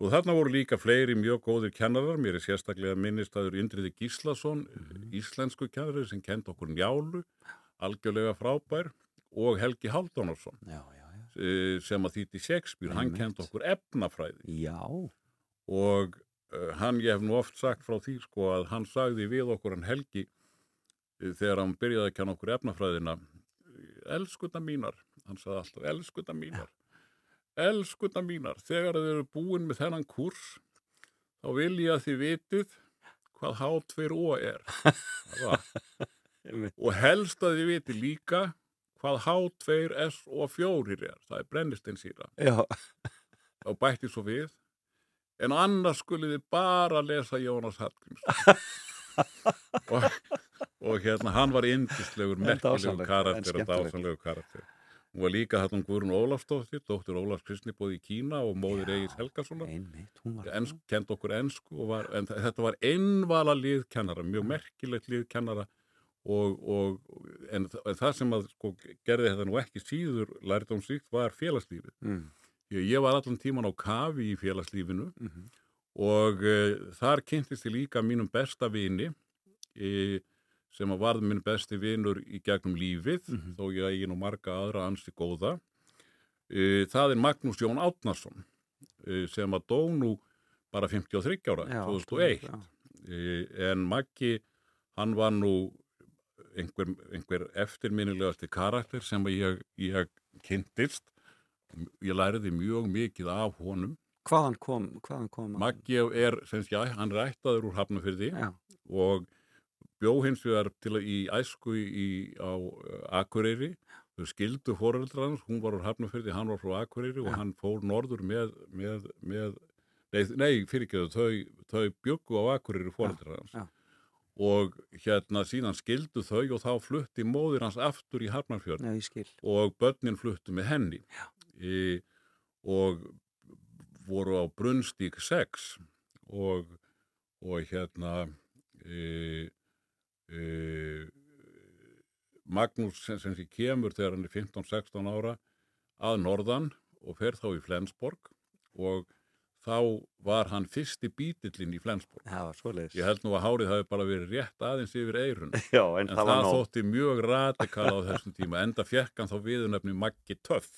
Og þarna voru líka fleiri mjög góðir kennarar, mér er sérstaklega minnistæður Indriði Gíslason, íslensku kennari sem kent okkur njálu, algjörlega frábær, og Helgi Halldónarsson Já, sem að þýtti Shakespeare, hann kent okkur efnafræði. Já, og uh, hann, ég hef nú oft sagt frá því sko að hann sagði við okkur hann Helgi uh, þegar hann byrjaði að kenna okkur efnafræðina elskuta mínar, hann sagði alltaf elskuta mínar elskuta mínar, þegar þið eru búin með þennan kurs þá vil ég að þið vitið hvað H2O er. Og helst að þið vitið líka hvað H2SO4 er, það er brennisteinsýra. Já, og bætti svo við en annars skulið þið bara lesa Jónas Hallgríms og, og hérna hann var dásamlegt, en karakter og dásamlegur karakter. Hún var líka þarna Guðrún Ólafsdóttir, dóttir Ólafs Kristnibóð í Kína og móðir Já. Egis Helgasonar. Einmitt, hún var Ensk, kend okkur ensku og var, en þetta var einvala liðkennara, mjög merkilegt liðkennara og, og en, en það sem að sko, gerði þetta nú ekki síður lærdómsvíkt var félagslífið. Mm. Ég, ég var allan tíman á kafi í félagslífinu Mhm. og uh, þar kynntist ég líka mínum besta vini e, sem að varð minn besti vinur í gegnum lífið, Mhm. þó ég eigi nú marga aðra ansi góða. E, það er Magnús Jón Átnarsson e, sem að dó nú bara 53 ára, Já, 2001. já. E, en Maggi, hann var nú einhver, einhver eftirminnilegasti karakter sem ég, ég kynntist. Ég læriði mjög mikið af honum. Hvaðan kom, hvaðan kom? Maggi er, sem sé, hann er ættaður úr Hafnafyrði Já, og bjó hins vegar til að í æsku í, á Akureyri. Þau skildu foreldrar hans, hún var úr Hafnafyrði, hann var frá Akureyri og Já. hann fór norður með, með, með nei, nei fyrirgeðu, þau, þau bjöggu á Akureyri foreldrar hans. já. Og hérna síðan skildu þau og þá flutti móðir hans aftur í skil. og börnin fluttu með henni e, og voru á Brunnstík 6 og, og hérna e, e, Magnús sem, sem kemur þegar hann er 15-16 ára að norðan og fer þá í Flensborg og þá var hann fyrsti bítillinn í Flensborg. Það var svoleiðis. Ég held nú að hárið hafi bara verið rétt aðeins yfir eirun. Já, en, En það það, var nóg. þótti mjög radikal á þessum tíma, enda fekk hann þá viðunefni Maggi Töff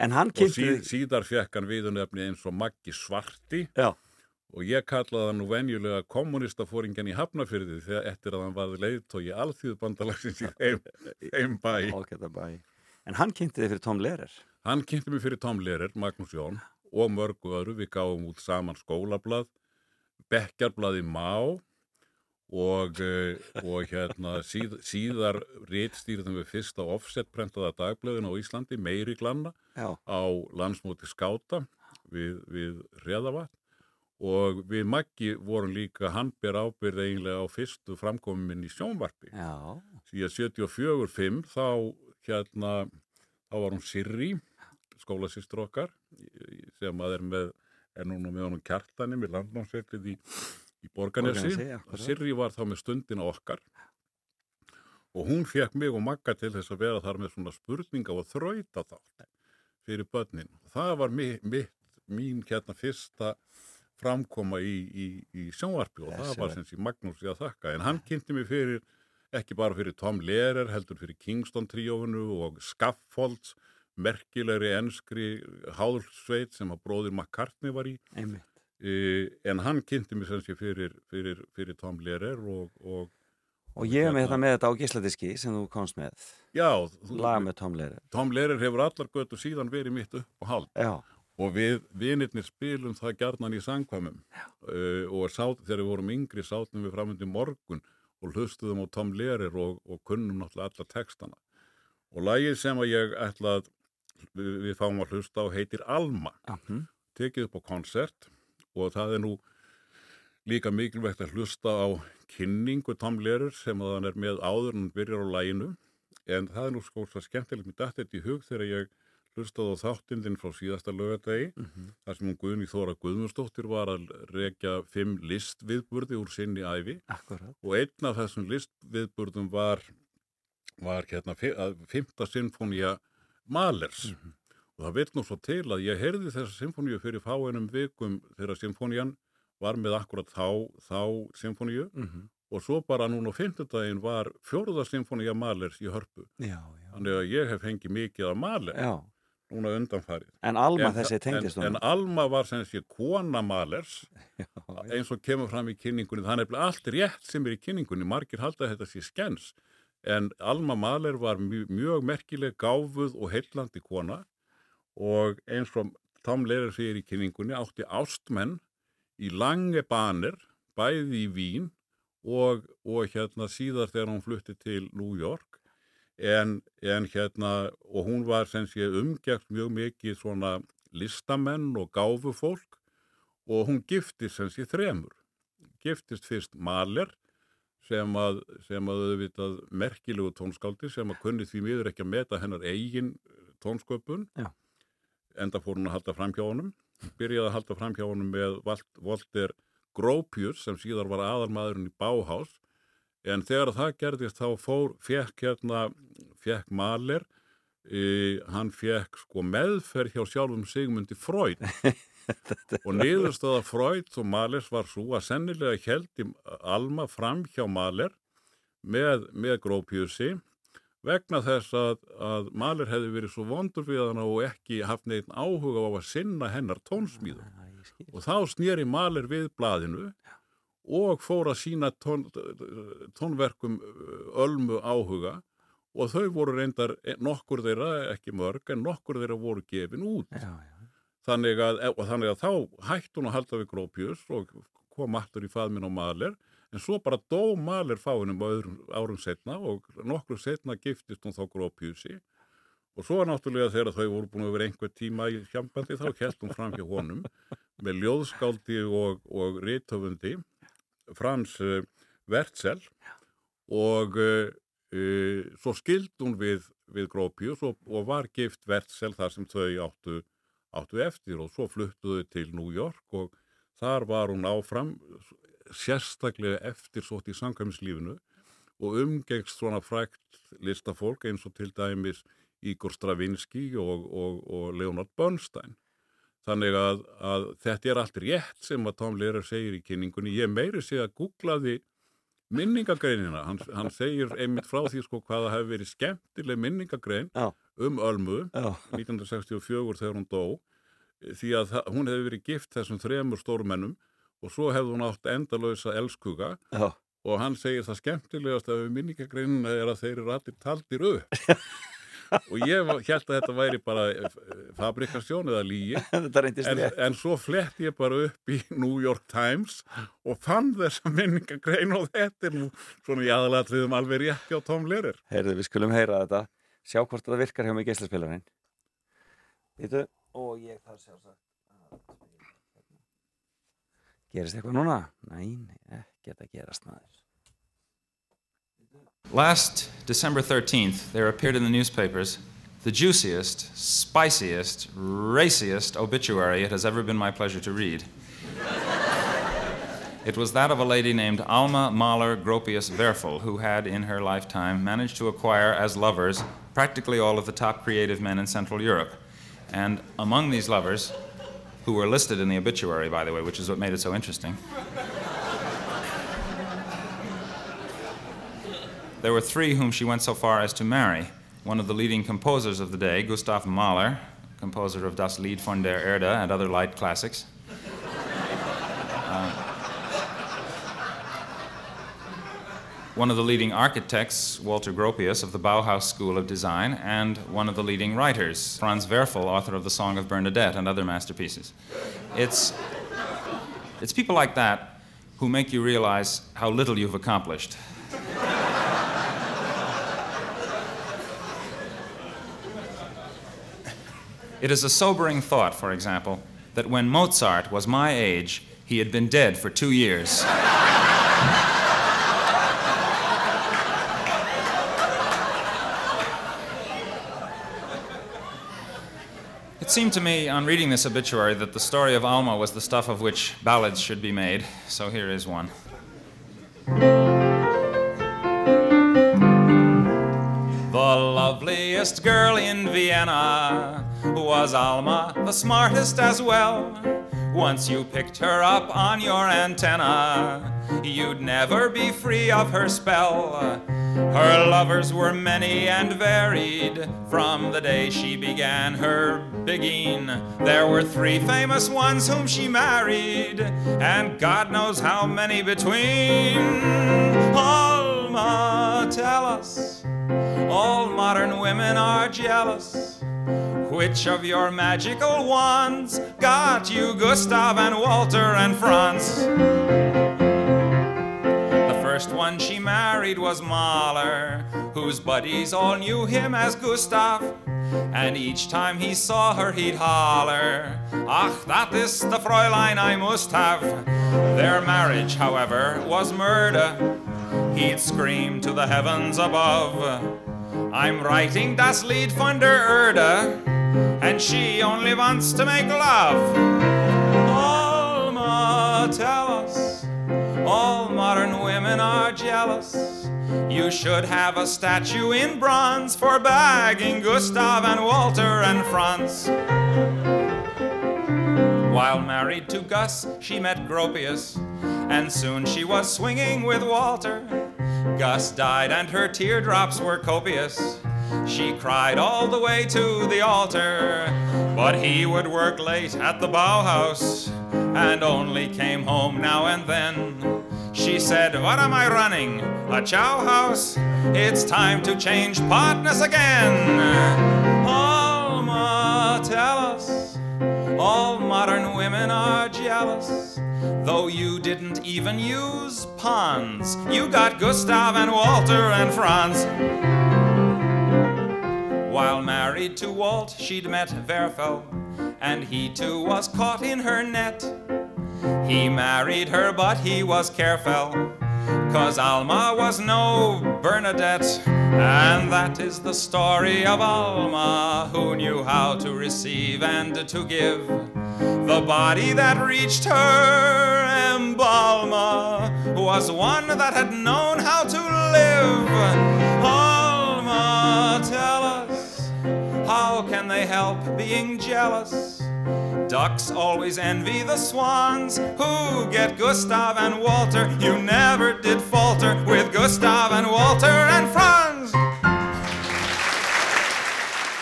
En hann og kynnti síð, þig... síðar fekk hann viðunefni eins og Maggi Svarti Já, og ég kallaði hann nú venjulega kommunistafóringjan í Hafnafyrði þegar eftir að hann varði leiðtói alþjóðbandalagsins í þeim, þeim bæ. En hann kynnti þig fyrir Tom Lehrer. Hann kynnti mig fyrir Tom Lehrer, Magnús Jón og mörgu öðru, við gáum út saman skólablað, bekkjarblaði Má og, eh, og hérna síð, síðar rítstýrðum við fyrsta offsetprentaða dagblöðin á Íslandi, meiri glanna Já, á landsmóti skáta við, við Reðavatn og við Maggi vorum líka handber ábyrð eiginlega á fyrstu framkominn í sjónvarpi. Síðan 74-5 þá hérna, þá var hún Sirri, skólasýstur okkar sem að er með, er núna með honum kjartani með landnámsveitið í, í Borganesi. Sirri var þá með stundina okkar og hún fekk mig og Magga til þess að vera þar með svona spurninga og þrauta þátt fyrir börnin. Það var mi, mitt, mín hérna fyrsta framkoma í, í, í sjónvarpi og það Þessi var var- sem sé Magnús í að þakka. En hann kynnti mig fyrir, ekki bara fyrir Tom Lehrer, heldur fyrir Kingston tríóinu og Scaffolds, merkilegri enskri hálsveit sem að bróðir McCartney var í. einmitt. E, en hann kynnti mig sem sé fyrir, fyrir, fyrir Tom Lehrer og, og Og ég er með Hérna. þetta með þetta á gísladiski sem þú komst með. já, þú- Lag með Tom Lehrer. Tom Lehrer hefur allar götu síðan verið mitt upp og hald. Já, og við vinirnir spilum það gjarnan í sangkvæmum uh, og sát, þegar við vorum yngri sátum við framöndi morgun og hlustuðum á Tom Lehrer og, og kunnum náttúrulega alla textana og lagið sem að ég ætla að við, við fáum að hlusta á heitir Alma. Já, hm, tekið upp á koncert og það er nú líka mikilvægt að hlusta á kynningu Tom Lehrer sem að hann er með áður en byrjar á læginu en það er nú sko svo skemmtilegt mér dætt þetta í hug þegar ég hlustaði á þáttindin frá síðasta lögadegi mhm, þar sem hún Guðni Þóra Guðmundsdóttir var að rekja fimm listviðburði úr sinni æfi akkurat. og einn af þessum listviðburðum var, var hérna fi- að fymta sinfónía Malers og það vil nú svo til að ég heyrði þessa sinfóníu fyrir fáeinum vikum þegar sinfónían var með akkurat þá, þá sinfóníu Mm og svo bara núna á fimmtudaginn var fjóruða sinfónía Malers í hörpu. Já, já. þannig að ég hef fengið mikið af Maler Já, núna undanfarið. En Alma En- þessi tengdist en, en. Alma var sem sé kona Malers eins og kemur fram í kynningunni er nefnilega allt rétt sem er í kynningunni. Margir halda að þetta sé skens en Alma Maler var mjög, mjög merkileg gáfuð og heillandi kona og eins og Tom Lehrer segir í kynningunni átti ástmenn í lange banir bæði í Vín og, og hérna síðar þegar hún flutti til New York. En, en hérna og hún var sem sé umgægt mjög mikið svona listamenn og gáfufólk og hún giftist sem sé þremur. Giftist fyrst Maler sem að, sem að auðvitað merkilegu tónskáldi sem að kunni því miður ekki að meta hennar eigin tónsköpun. Já. enda fór hún að halda fram hjá honum. Byrjaði að halda fram hjá honum með Walt- Walter Gropius sem síðar var aðalmaðurinn í Bauhaus. En þegar það gerðist þá fór, fekk hérna fekk Mahler e, hann fekk sko meðferð hjá sjálfum Sigmundi Freud og niðurstöða Freud og Mahlers var svo að sennilega heldi Alma fram hjá Mahler með, með Gropiusi vegna þess að, að Mahler hefði verið svo vondur við hana og ekki haft neitt áhuga á að sinna hennar tónsmíðu skil. og þá snýri Mahler við blaðinu og fór að sína tón, tónverkum ölmu áhuga og þau voru reyndar nokkur þeirra, ekki mörg, en nokkur þeirra voru gefin út. Já, já. Þannig að, og þannig að þá hætti hún að halda við Grópius og kom aftur í faðminn á Mahler, en svo bara dó Mahler fáinum öðrum árum setna og nokkur setna giftist hún þá Grópiusi og svo náttúrulega þegar þau voru búin að vera einhver tíma í hjambandi þá held hún fram hjá honum með ljóðskáldi og, og rítöfundi Frans uh, Wertzel og uh, uh, svo skild hún við, við Grópius og, og var gift Wertzel þar sem þau áttu, áttu eftir og svo fluttuðu til New York og þar var hún áfram sérstaklega eftirsótt í samkvæmislífinu og umgengst svona frækt listafólk eins og til dæmis Igor Stravinsky og, og, og Leonard Bernstein. Þannig að, að þetta er allt rétt sem að Tom Lehrer segir í kynningunni. Ég meiri sé að googlaði minningagreinina. Hann, hann segir einmitt frá því sko hvaða hefur verið skemmtileg minningagrein Já. um Ölmu Já. 1964 þegar hún dó því að það- hún hefði verið gift þessum þremur stórmennum og svo hefði hún átt endalösa elskuga Já. og hann segir það skemmtilegast að við minningagreinina er að þeir eru allir taldir upp og ég hélt að þetta væri bara eh, fabrikasjón eða lígi Þetta en, en svo flett ég bara upp í New York Times og fann þessa minningagrein og þetta er nú svona í aðalatriðum alveg rétt hjá Tom Lehrer Heyrðu, við skulum heyra þetta. Sjá hvort þetta virkar hjá mig geislaspilarinn. Vítu, og ég þarf sjálfsagt hérna. Gerist eitthvað núna? Nei, ekkert að gerast maður. Last December 13th, there appeared in the newspapers the juiciest, spiciest, raciest obituary it has ever been my pleasure to read. It was that of a lady named Alma Mahler Gropius Werfel, who had, in her lifetime, managed to acquire as lovers practically all of the top creative men in Central Europe. And among these lovers, who were listed in the obituary, by the way, which is what made it so interesting, There were three whom she went so far as to marry. One of the leading composers of the day, Gustav Mahler, composer of Das Lied von der Erde and other light classics. Uh, one of the leading architects, Walter Gropius of the Bauhaus School of Design, and one of the leading writers, Franz Werfel, author of The Song of Bernadette and other masterpieces. It's, it's people like that who make you realize how little you've accomplished. It is a sobering thought, for example, that when Mozart was my age, he had been dead for two years. It seemed to me, on reading this obituary, that the story of Alma was the stuff of which ballads should be made, so here is one. The loveliest girl in Vienna was Alma, the smartest as well. Once you picked her up on your antenna, you'd never be free of her spell. Her lovers were many and varied. From the day she began her bigging, there were three famous ones whom she married, and God knows how many between. Oh, Tell us. All modern women are jealous. Which of your magical wands got you Gustav and Walter and Franz? First one she married was Mahler, whose buddies all knew him as Gustav. And each time he saw her, he'd holler, Ach, that is the Fräulein I must have. Their marriage, however, was murder. He'd scream to the heavens above. I'm writing das Lied von der Erde, and she only wants to make love. Alma, tell us, all modern women are jealous. You should have a statue in bronze for bagging Gustav and Walter and Franz. While married to Gus, she met Gropius, and soon she was swinging with Walter. Gus died, and her teardrops were copious. She cried all the way to the altar, but he would work late at the Bauhaus and only came home now and then. She said, What am I running? A chow house? It's time to change partners again. Alma, tell us, all modern women are jealous. Though you didn't even use pawns, you got Gustav and Walter and Franz. While married to Walt, she'd met Werfel, and he too was caught in her net. He married her, but he was careful, cause Alma was no Bernadette. And that is the story of Alma, who knew how to receive and to give. The body that reached her embalmer was one that had known how to live. Alma, tell how can they help being jealous? Ducks always envy the swans who get Gustav and Walter. You never did falter with Gustav and Walter and Franz.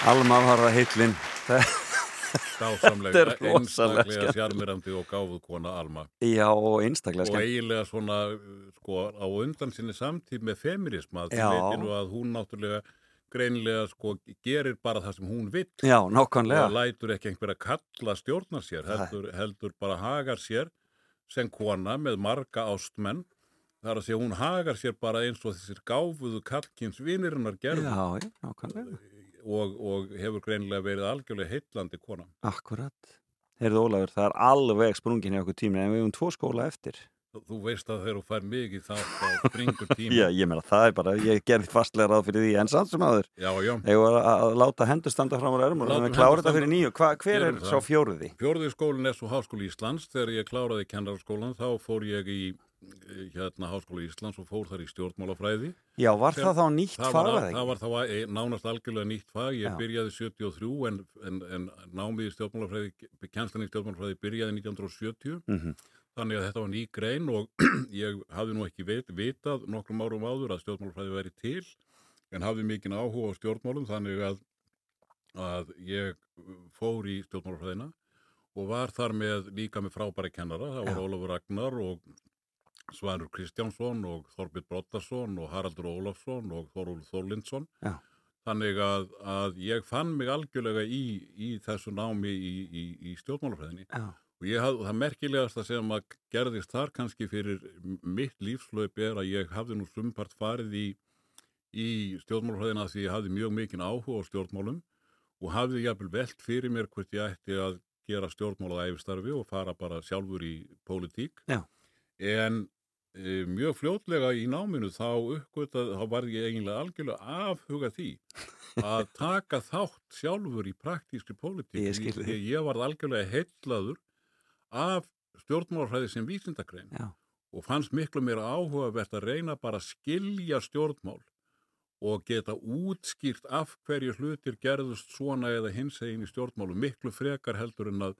Alma var að heitlinn Dásamlega, er einstaklega sjarmirandi og gáfuð kona Alma Já, og einstaklega og skemmt eiginlega svona sko á undan sinni samtíð með feminisma Já. veitir nú að hún náttúrulega greinilega sko gerir bara það sem hún vill. Já, og nákvæmlega lætur ekki einhver að kalla stjórnar sér heldur, heldur bara hagar sér sem kona með marga ástmenn. Þar að segja hún hagar sér bara eins og þessir gáfuðu kallkins vinirinnar gerðu. Já, nákvæmlega. Og, og hefur greinilega verið algjörlega heitlandi kona Akkurat. Heyrðu Ólafur, það er alveg sprungin í okkur tími en við höfum tvo skóla eftir þú veist að þegar þú fær mikið þá þá springur tíma Já, ég meina það er bara, ég gerði fastlega ráð fyrir því en samt sem aður já, já. Ég var að, að láta hendur standa fram á örmur og Látum við klára þetta fyrir nýju Hva, Hver er það. sá fjóruði? Fjórði skólinn er svo Háskóli Íslands. Þegar ég kláraði kennararskólan þá fór ég í eh, hérna Háskóli Íslands og fór þar í stjórnmálafræði. Já, var Sem- það þá nýtt Það fag það ekki? var þá eh, nánast algjörlega nýtt fag. Ég Já. byrjaði 73 en, en, en námið í stjórnmálafræði, kjenslan í stjórnmálafræði byrjaði 1970. Mhm. Þannig að þetta var ný grein og ég hafði nú ekki vit, vitað nokkrum árum áður að stjórnmálafræði væri til en hafði mikinn áhuga á stjórnmálum þannig að, að ég fór í stjórnmálafræðina og var þar með líka með frábæri kennara. Það Já. Ólafur Ragnar og Svanur Kristjánsson og Þorbjörn Brottarsson og Haraldur Ólafsson og Þorúl Þorlindsson. Já. Þannig að, að ég fann mig algjörlega í, í þessu námi í, í, í stjórnmálafræðinni Já, og ég hafði, það merkilegasta sem að gerðist þar kannski fyrir mitt lífslaup er að ég hafði nú sumpart farið í, í stjórnmálafræðina því ég hafði mjög mikinn áhuga á stjórnmálum og hafði jafnvel velt fyrir mér hvort ég ætti að gera stjórnmálað æfistarfi og fara bara sjálfur í pólitík. Já. En e, mjög fljótlega í náminu þá uppgötað, þá var ég eiginlega algjörlega afhuga því að taka þátt sjálfur í praktískri pólitík. Ég því Ég var algjörlega heillaður af stjórnmálafræði sem vísindagrein já, og fannst miklu meira áhugavert að reyna bara að skilja stjórnmál og geta útskýrt af hverju hlutir gerðust svona eða hins eginn í stjórnmálu miklu frekar heldur en að,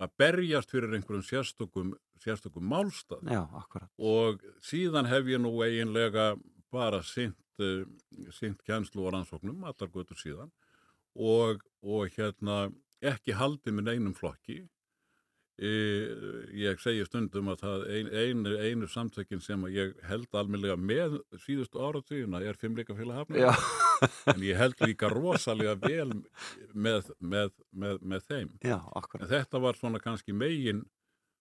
að berjast fyrir einhverjum sérstökum, sérstökum málstað. Já, og síðan hef ég nú eiginlega bara sint, uh, sint kjænslu og rannsóknum, allar götur síðan og, og hérna ekki haldið minn einum flokki ég segi stundum að það ein, einu, einu samtökin sem ég held almennilega með síðustu áratugina er fimmleikafélag hafna Já, en ég held líka rosalega vel með, með, með, með þeim. Já, En þetta var svona kannski megin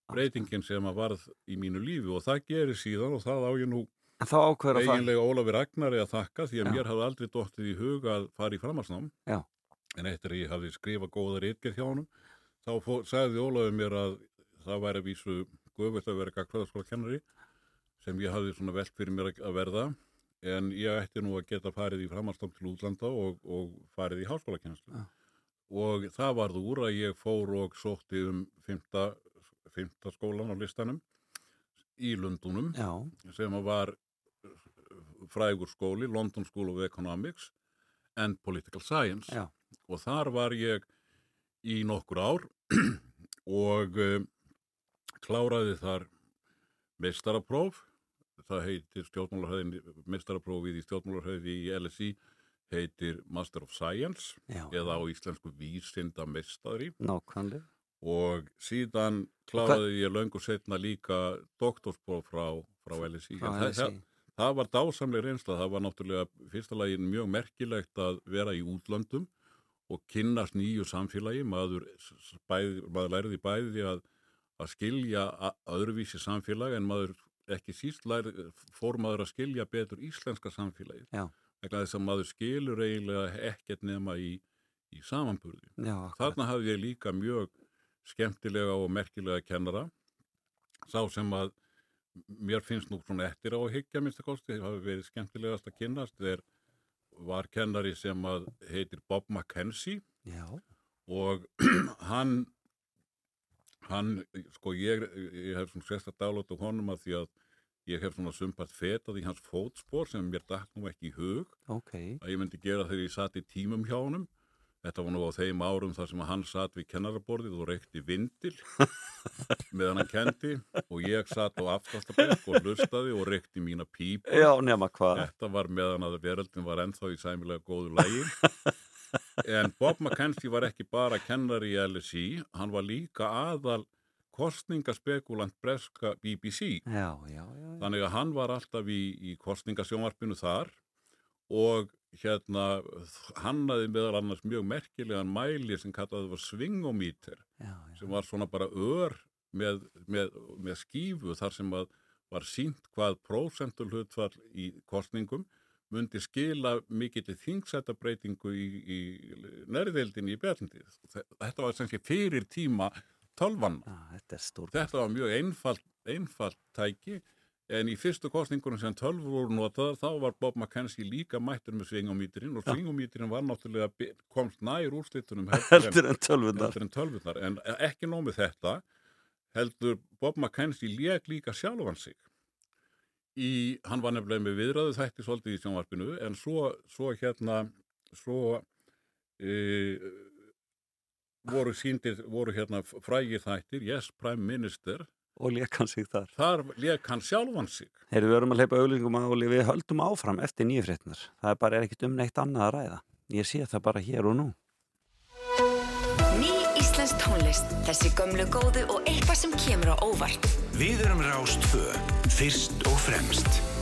breytingin sem að varð í mínu lífi og það gerir síðan og það á ég nú eiginlega Ólafi Ragnari að þakka því að Já. mér hafði aldrei dottið í huga að fara í framhalsnám. En eftir að ég hafði skrifað góða reitgerð hjá honum, þá fó, sagði Ólafi mér að það væri að vísu guðvilt að vera gagfræðarskóla kennari sem ég hafði svona velt fyrir mér að- verða en ég ætti nú að geta farið í framhaldsnám til útlanda og, og farið í háskólakenslu. Já. Og það varð úr að ég fór og sótti um fymta, fymta skólan á listanum í Lundunum Já, sem var frægur skóli, London School of Economics and Political Science já, og þar var ég í nokkur ár og um, kláraði þar meistarapróf það heitir stjórnmálarhæðin meistaraprófið í stjórnmálarhæði í LSI heitir Master of Science já, eða á íslensku vísinda meistari nákvæmlega. og síðan kláraði ég löngu setna líka doktorspróf frá, frá LSI. Frá En það- LSI. Það, það var dásamleg reynsla, það var náttúrulega fyrsta lagi mjög merkilegt að vera í útlöndum og kynnast nýju samfélagi, maður, bæði, maður læriði bæði að, að skilja öðruvísi samfélag en maður ekki síst læri, fór maður að skilja betur íslenska samfélagi. Vegna þess að maður skilur eiginlega ekkert nema í, í samanburði. Já. Þarna hafði ég líka mjög skemmtilega og merkilega kennara. Sá sem að mér finnst nú svona eftir á að hyggja minnst að kosti, það hafi verið skemmtilegast að kynnast, er var kennari sem að heitir Bob McKenzie Já, og hann hann, sko ég, ég hef svona sérst að dáláta honum að því að ég hef svona sumpart fetað í hans fótspor sem mér nú ekki í hug ok. að ég myndi gera þegar ég satt í tímum hjá honum. Þetta var nú á þeim árum þar sem hann satt við kennaraborðið og reykti vindil meðan hann kendi og ég satt á aftastabekk og hlustaði og reykti mína pípu. Já, nema hvað. Þetta var meðan að veröldin var ennþá í sæmilega góðu lægi. En Bob McKenzie var ekki bara kennari í LSI, hann var líka aðal kostningaspekulant breska BBC. Já, já, já. já. Þannig að hann var alltaf í, í kostningasjónvarpinu þar og hérna hannaði meðal annars mjög merkilegan mæli sem kallaði var svingomíter já, já. sem var svona bara ör með, með, með skífu þar sem að var sínt hvað prósentul hlutfall í kostningum myndi skila mikill þingsættabreitingu í, í nærðeildinni í Berlindi. Þetta var sem sé fyrir tíma tölvanna. Já, þetta. Þetta var mjög einfalt, einfalt tæki en í fyrstu kostningunum sem tölvur voru notaðar þá var Bob McKenzie líka mættur með svingomítirinn og svingomítirinn var náttúrulega komst nær úrslitunum Heldur en heldur en tölvurnar. en ekki nómið þetta heldur Bob McKenzie lék líka sjálfan sig. Í, hann var nefnilega með viðræðu þætti svolítið í sjónvarpinu en svo, svo hérna svo e, voru síndir, voru hérna frægir þættir, Yes Prime Minister Og lék hann sig þar. þar lék hann sjálfan sig Heyrðu, við erum að hleypa auðlýsingum áli, við höldum áfram eftir nýjufrétnar. Það er bara er ekkit um neitt annað að ræða. Ég sé það bara hér og nú. Ný íslensk tónlist, þessi gömlu góðu og eitthvað sem kemur á óvart. Við erum Rástfö, fyrst og fremst.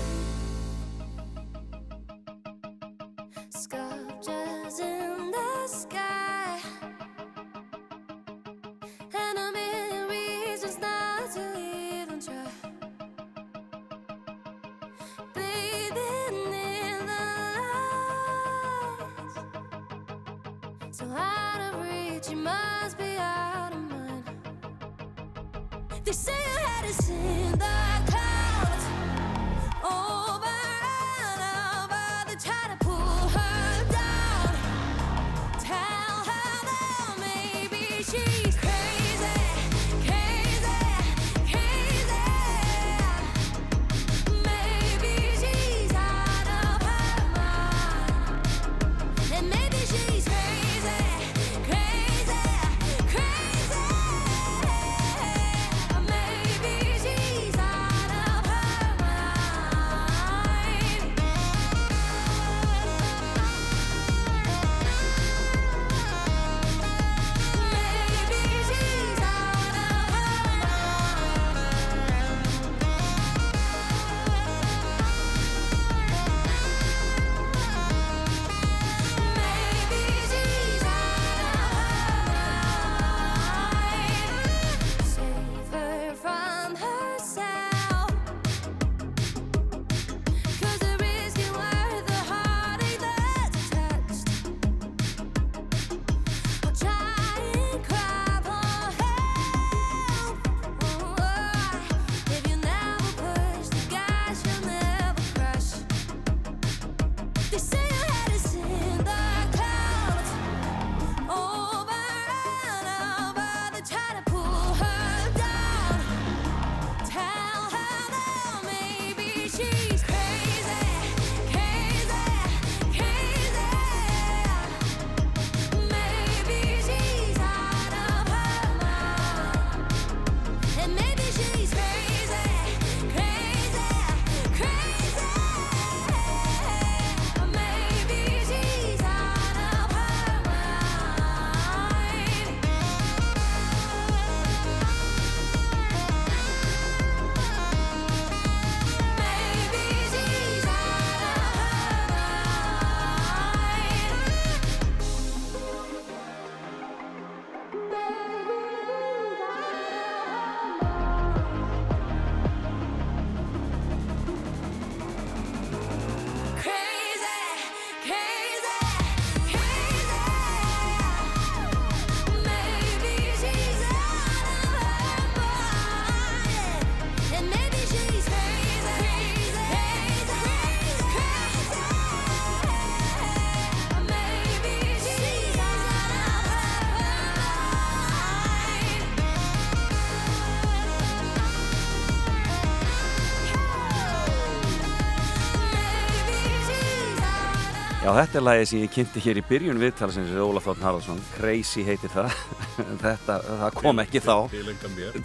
Þetta er lagið sem ég kynnti hér í byrjun viðtalsins við Ólaf Þórn Haraldsson Crazy heitir það þetta, það kom ekki þá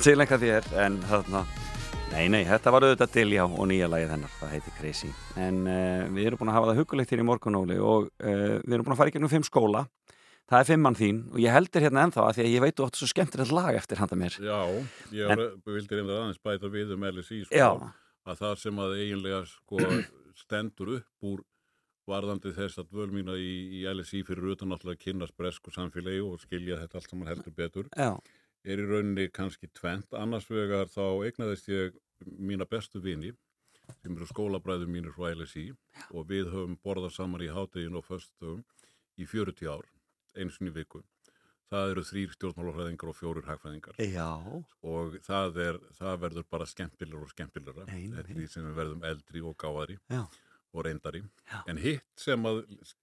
Tilenga þér en þarna Nei, nei, þetta var auðvitað Dilljá og nýja lagið hennar, það heitir Crazy. En uh, við erum búin að hafa það hugulegt hér í morgunóli og uh, við erum búin að fara í gegnum fimm skóla. Það er fimmann þín og ég heldur hérna ennþá að því að ég veit þú áttu svo skemmtilegt lag eftir handa mér. Já, ég en, vildi reynda aðeins bæta við um LSI sko, að það sem að eiginlega sko, stendur upp úr varðandi þess að völ mína í, í LSI fyrir utan náttúrulega að kynast bresku samfélagi og skilja þetta allt saman heldur betur Já. er í rauninni kannski tvent annars vegar þá eignaðist ég mína bestu vini sem eru skólabræður mínir frá LSI og við höfum borðað saman í háttegin og föstum í 40 ár eins og í viku það eru þrýr stjórnmálafræðingar og fjórir hagfræðingar Já. og það, er, það verður bara skemmtilegur og nei. eftir því sem við verðum eldri og gáðari Já. Og reyndari Já. en hitt sem að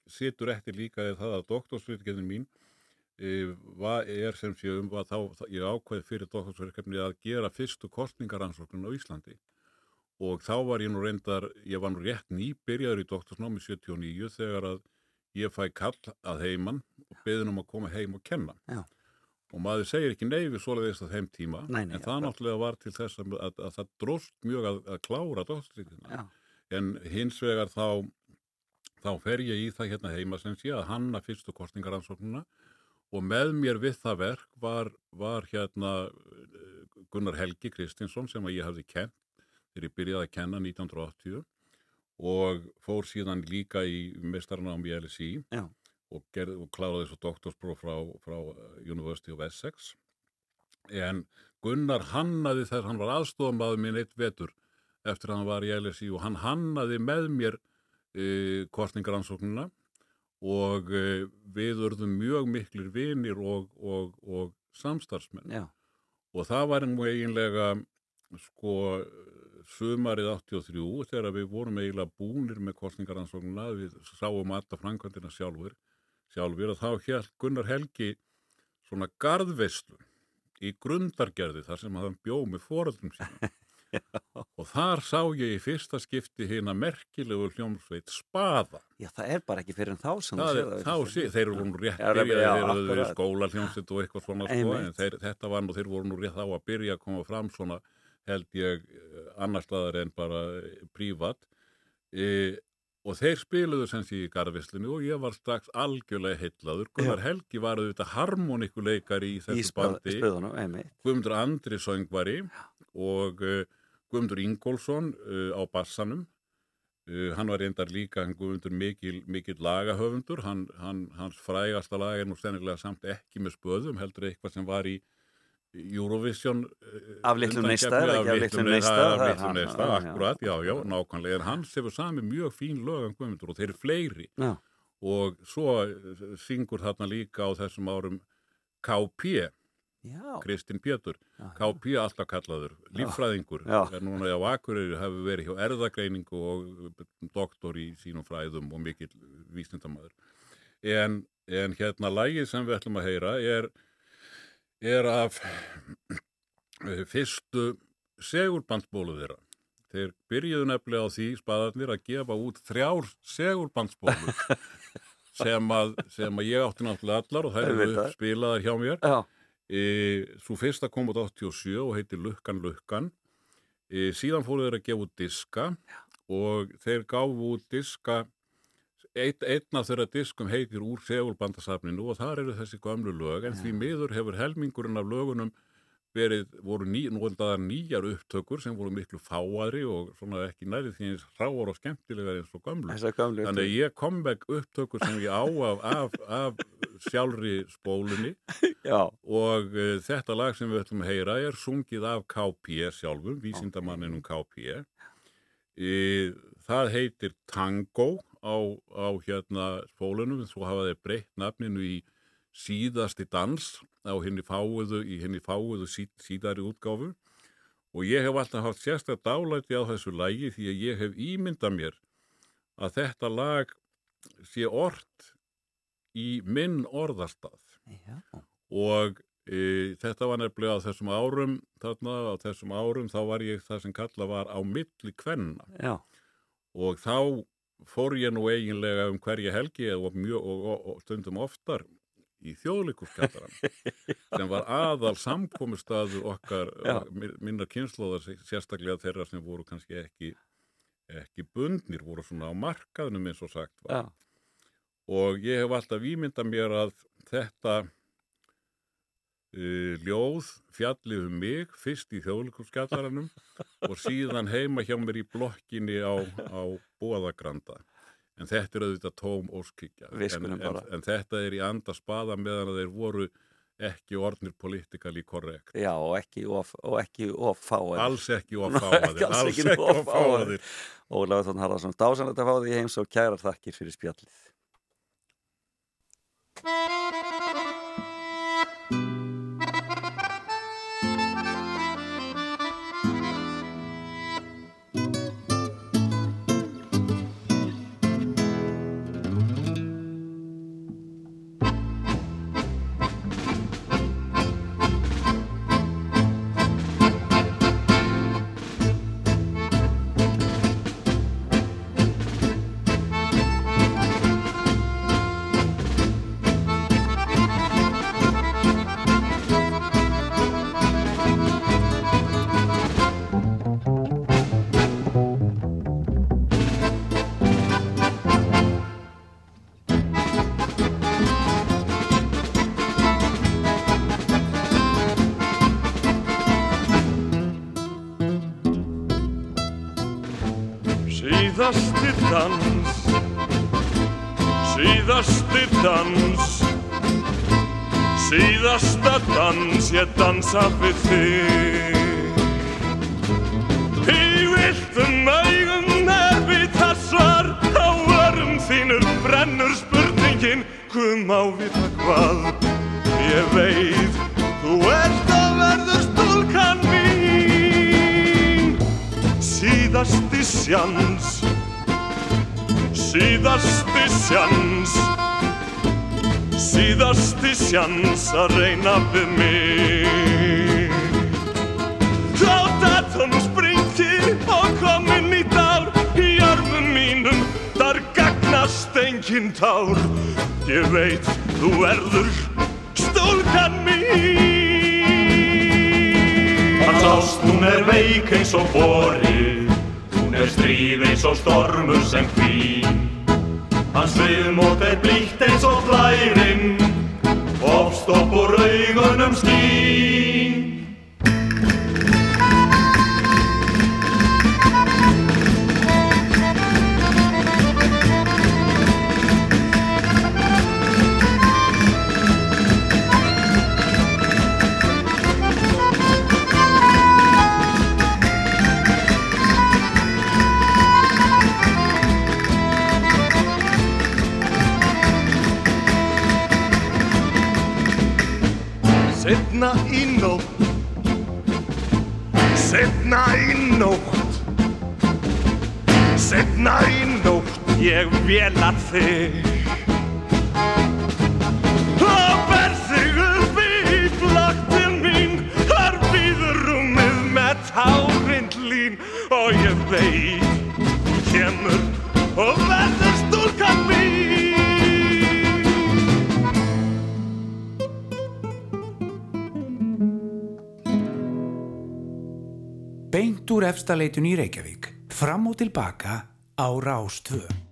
situr eftir líka er það að doktorsverkefnin mín e, var, er sem sé um að þá, þá ég ákveði fyrir doktorsverkefni að gera fyrstu kostningaransóknun á Íslandi og þá var ég nú reyndar, ég var nú rétt nýbyrjaður í doktorsnámi 79 þegar að ég fæ kall að heiman og beðin um að koma heim og kenna Já. og maður segir ekki nei við svoleiðist að þeim tíma Nei, nei, en það náttúrulega var til þess að, að, að það dróst mjög að, að klára doktorsvíkina Já. En hins vegar þá þá fer ég í það hérna heima sem sé að hanna fyrstu kostningaransóknuna og með mér við það verk var, var hérna eh, Gunnar Helgi Kristinsson sem að ég hafði kent þegar ég byrjaði að kenna 1980 og fór síðan líka í mestarnám í LSI Já. og, og kláraði svo doktorspróf frá, frá eh, University of Essex en Gunnar hannaði þess, hann var aðstofamaður minn eitt vetur eftir að hann var í LSI og hann hannaði með mér e, kostningaransóknuna og e, við urðum mjög miklir vinir og, og, og samstarfsmenn Já. og það var nú eiginlega sko sumarið 83 þegar við vorum eiginlega búnir með kostningaransóknuna við sáum alltaf framkvæmdina sjálfur sjálfur og þá held Gunnar Helgi svona garðveislu í grundargerði þar sem hann bjóð með fóröldum sínum og þar sá ég í fyrsta skipti hérna merkilegu hljómsveit spaða. Já, það er bara ekki fyrir en þá sem það er, þá sé, þeir eru nú rétt Já, byrjaði, já, þeir eru akkurat. skóla hljómsveit og eitthvað svona sko, en þeir, þetta var nú, þeir voru nú rétt þá að byrja að koma fram svona held ég eh, annar staðar en bara eh, prívat. E, og þeir spiluðu sem sé í garðvislinu og ég var strax algjörlega heillaður. Gunnar Helgi var auðvitað harmonikuleikari í Í þessu spöð- bandi. Guðmundur Andri söngvari og uh, Guðmundur Ingólfsson uh, á bassanum uh, hann var reyndar líka Guðmundur mikil, mikil lagahöfundur. Hann, hann, hans frægasta lag er nú sennilega samt ekki með spöðum heldur eitthvað sem var í Eurovision uh, Af litlum neista, af litlum ne- neista, akkurat, já, já, nákvæmlega. En hans hefur sami mjög fín lög Guðmundur og þeir eru fleiri. Já. og svo syngur þarna líka á þessum árum KP. Kristinn Pétur, KP alltaf kallaður, líffræðingur, er núna á Akureyri, hefur verið hjá erðagreiningu og doktor í sínum fræðum og mikill vísnindamæður. En, en hérna lægið sem við ætlum að heyra er, er af eh, fyrstu segurbandsbólu þeirra. Þeir byrjuðu nefnilega á því spaðarnir að gefa út þrjár segurbandsbólur sem, sem að ég átti náttúrulega allar og þær eru spilaðar hjá mér. Já. E, svo fyrsta kom út 87 og heitir Lukkan Lukkan. E, síðan fóru þeir að gefa út diska og þeir gáfu út diska, eitt, einn af þeirra diskum heitir úr segulbandasafninu og þar eru þessi gömlu lög en því miður hefur helmingurinn af lögunum verið, voru ný, núeldaðar nýjar upptökur sem voru miklu fáari og svona ekki næri því eins ráar og skemmtilegar eins og gömlu Þannig að ég kom vekk upptökur sem ég á af, af, af sjálfri spólunni Já. og uh, þetta lag sem við ætlum að heyra er sungið af KP sjálfum, vísindamanninum KP. E, það heitir Tango á, á hérna spólunum, svo hafa þeir breytt nafninu í síðasti dans á henni fáuðu, í henni fáuðu sí, síðari útgáfu og ég hef alltaf haft sérstaklega dálæti á þessu lagi því að ég hef ímyndað mér að þetta lag sé orð í minn orðarstað Já. og e, þetta var nefnilega á þessum árum þarna á þessum árum þá var ég það sem kalla var á milli kvenna Já. og þá fór ég nú eiginlega um hverja helgi og, mjög, og, og, og stundum oftar í þjóðleikurskjallaran sem var aðal samkomistaðu okkar minna kynnslóðar sérstaklega þeirra sem voru kannski ekki ekki bundnir, voru svona á markaðnum eins og sagt var. Já, og ég hef alltaf ímyndað mér að þetta uh, ljóð fjallið um mig fyrst í þjóðleikurskjallaranum og síðan heima hjá mér í blokkinni á, á Bóðagranda en þetta er auðvitað tóm óskikja en, en, en þetta er í anda spaða meðan þeir voru ekki orðnir politikali korrekt já og ekki of, og ekki of fáir. alls ekki of fáaðir Alls ekki of fáaðir. Ólafur Þórn Harðarsson, dásanlega að fá því heims og kærar þakkir fyrir spjallið. Dans. Síðasti dans. Síðasta dans ég dansa við þig. Í viltum augum er við þessar Á varum þínur brennur spurningin Hvað má vita hvað? Ég veit Þú ert að verður stúlkan mín. Síðasti sjans Síðasti sjans. Síðasti sjans að reyna við mig. Þá datum springi og komin í dár Í armum mínum þar gagnast engin tár. Ég veit þú verður stúlkan mín. Hans ást hún er veik eins og Hún er stríð eins og stormur sem hvín Hans viðmót er blíkt eins og blærin Ofstopp úr augunum skín Efstaleitun í Reykjavík. Fram og tilbaka á Rástvö.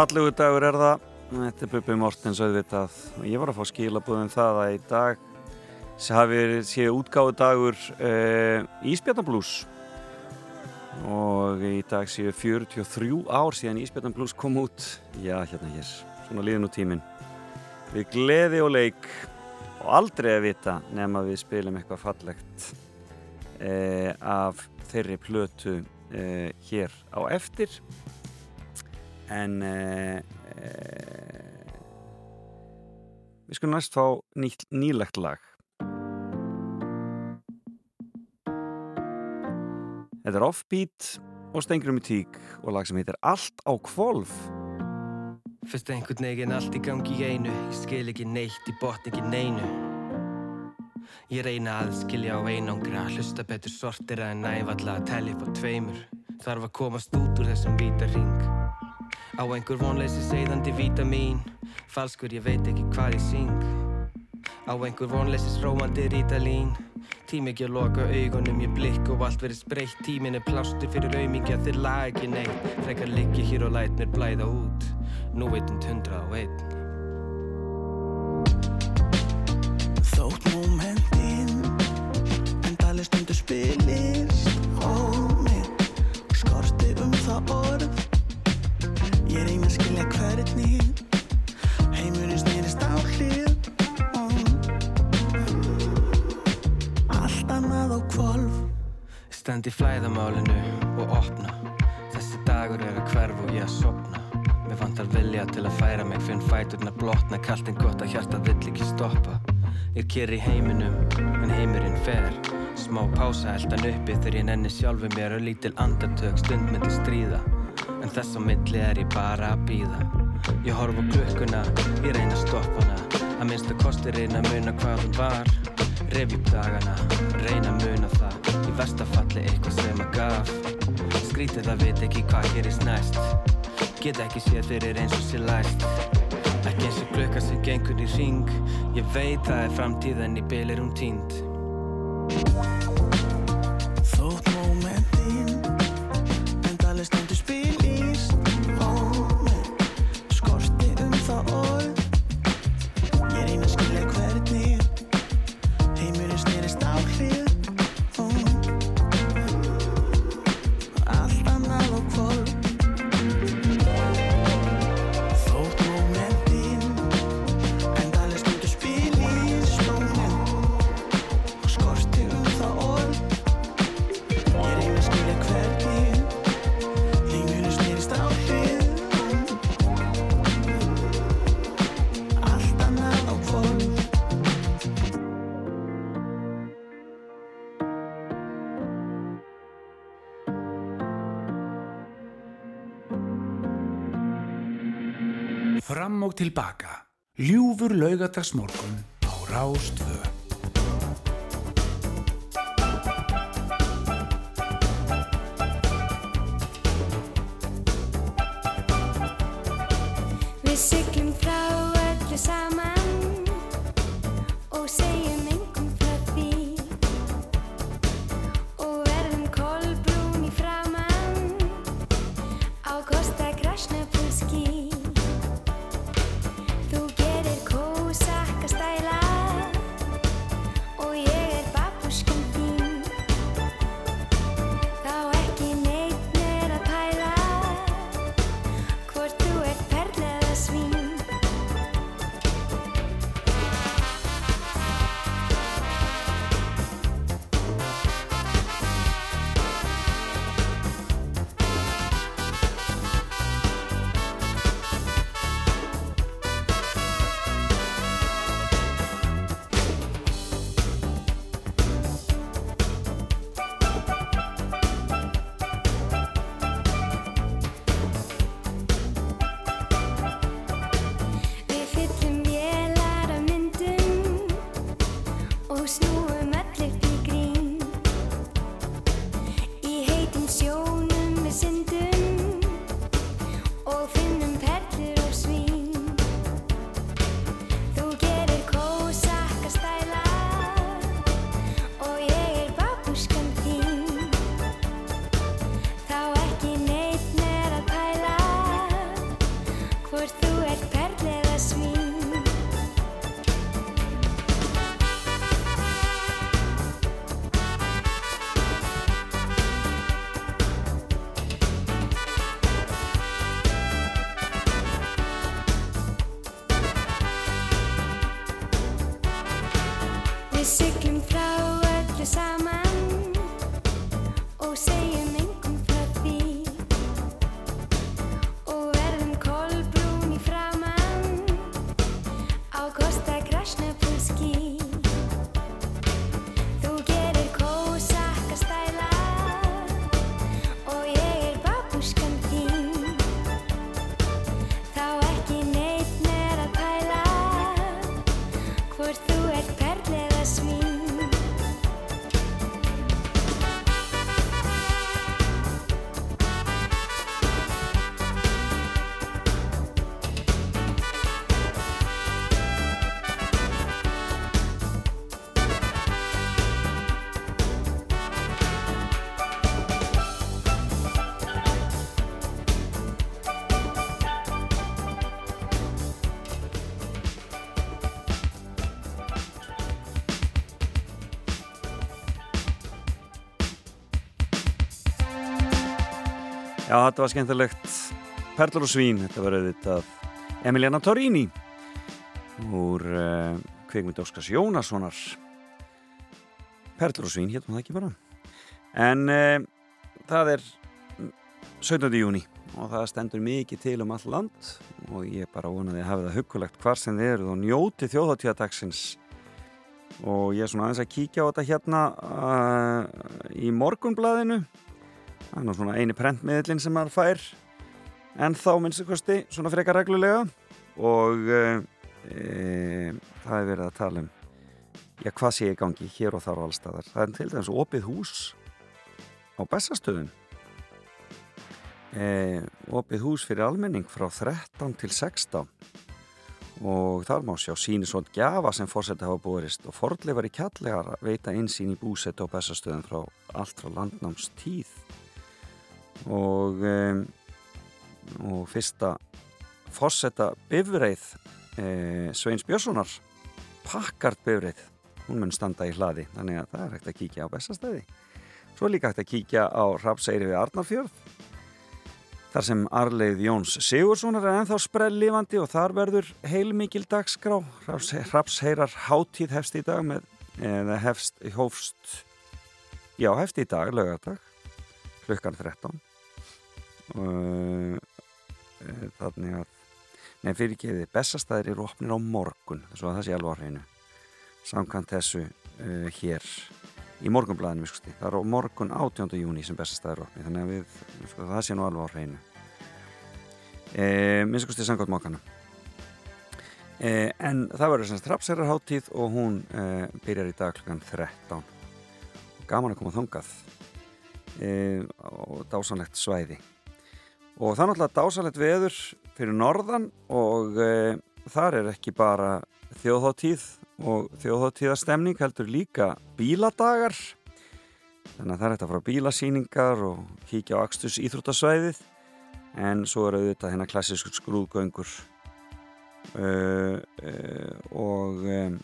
Fallegu dagur er það, þetta er Bubi Mortens auðvitað. Og ég var að fá skilabúðum það að í dag séu útgáðu dagur uh, Ísbjarnablús og í dag séu 43 ár síðan Ísbjarnablús kom út. Já hérna hér, svona líðin út tímin við gleði og leik. Og aldrei að vita nema við spilum eitthvað fallegt uh, af þeirri plötu uh, hér á eftir en uh, uh, við skulum næst fá nýtt, nýlegt lag. Þetta er Offbeat og Stengrum í tík og lag sem heitir Allt á kvolf Fyrst einhvern veginn allt í gangi í einu Ég skil ekki neitt, ég botn ekki neinu. Ég reyna að skilja á einangra Hlusta betur sortira en næfalla að telja upp á tveimur. Þarf að komast út úr þessum víta ring Á einhver vonleysi segðandi vítamín Falskur, ég veit ekki hvað ég syng. Á einhver vonleysis rómandi rítalín. Tími ekki að loka augunum, ég blikk og allt verið spreitt. Tímin er plástur fyrir aumingja, þeir lag ekki neitt. Frekar liggi hér og læt mér blæða út. Nú veitund hundra og einn. Þótt momentin endali stundu spilist Stend í flæðamálinu og opna. Þessi dagur er að hverfa og ég að sopna Mér vantar vilja til að færa mig Finn fæturna blotna, kallt en gott að hjarta vill ekki stoppa. Ég kýr í heiminum, en heimurinn fer. Smá pása eldan uppi þegar ég nenni sjálfu mér Og lítil andartök stund myndi stríða. En þess á milli er ég bara að býða Ég horf á klukkuna, ég reyna að stoppa hana. Að minnsta kosti reyna að muna hvað hún var. Upp dagana, reyna að muna það Í verstafalli eitthvað sem að gaf. Skrítið að veit ekki hvað gerist næst. Get ekki séð fyrir eins og sér læst. Ekki eins og klukka sem gengur í ring Ég veit það er framtíð en í bil er hún tínd Ljúfur laugadagsmorgun á Rástvö. Já, þetta var skemmtilegt. Perlur og svín, þetta var auðvitað Emiliana Torrini úr uh, kveikmynd Óskars Jónassonar. Perlur og svín, hérna það ekki bara. En uh, það er 17. júni og það stendur mikið til um all land og ég bara vonaði að hafa það huggulegt hvar sem þið eruð og njóti þjóðatíðadagsins og ég er svona aðeins að kíkja á þetta hérna uh, í morgunblaðinu það er nú svona eini prentmiðlinn sem maður fær. En þá minnstu kosti svona frekar reglulega. Og e, það er verið að tala um já hvað sé í gangi hér og þar og allstaðar það er til dæmis opið hús á Bessastöðum. E, opið hús fyrir almenning frá 13 til 16 og þar má sjá síni svont gjafa sem fórseti hafa borist. Og fordleifar í kjallegar veita einsýn í búsett á Bessastöðum frá allt frá landnámstíð og og fyrsta fórsetta bifreið e, Sveins Björnssonar pakkart bifreið hún mun standa í hlaði þannig að það er hægt að kíkja á bestastæði svo líka hægt að kíkja á Rapseyri við Arnarfjörð þar sem Arleið Jóns Sigurssonar er ennþá sprell lífandi og þar verður heilmikil dagskrá. Rapseyrar hátíð hefst í dag með, eða hefst, hófst já hefst í dag, lögadag klukkan 13 og þannig að nefn fyrirgeði bestastæðir eru opnir á morgun svo að það sé alveg á hreinu samkvæmt þessu uh, hér í morgunblæðinu viskusti. það er á morgun 18. júni sem bestastæðir opnir þannig að við, það sé nú alveg á hreinu e, minnskusti samkvæmt mokkana Eh, en það verður semst Rapsherrarháttíð og hún eh, byrjar í dag klukkan 13. Gaman að koma þangað eh, og dásanlegt svæði. Og það er náttúrulega dásanlegt veður fyrir norðan og eh, þar er ekki bara þjóðháttíð og þjóðháttíðastemning heldur líka bíladagar. Þannig að það er þetta frá bílasýningar og kíkja á Axtus íþróttasvæðið en svo eru þetta hérna klassískur skrúðgöngur uh, uh, og um,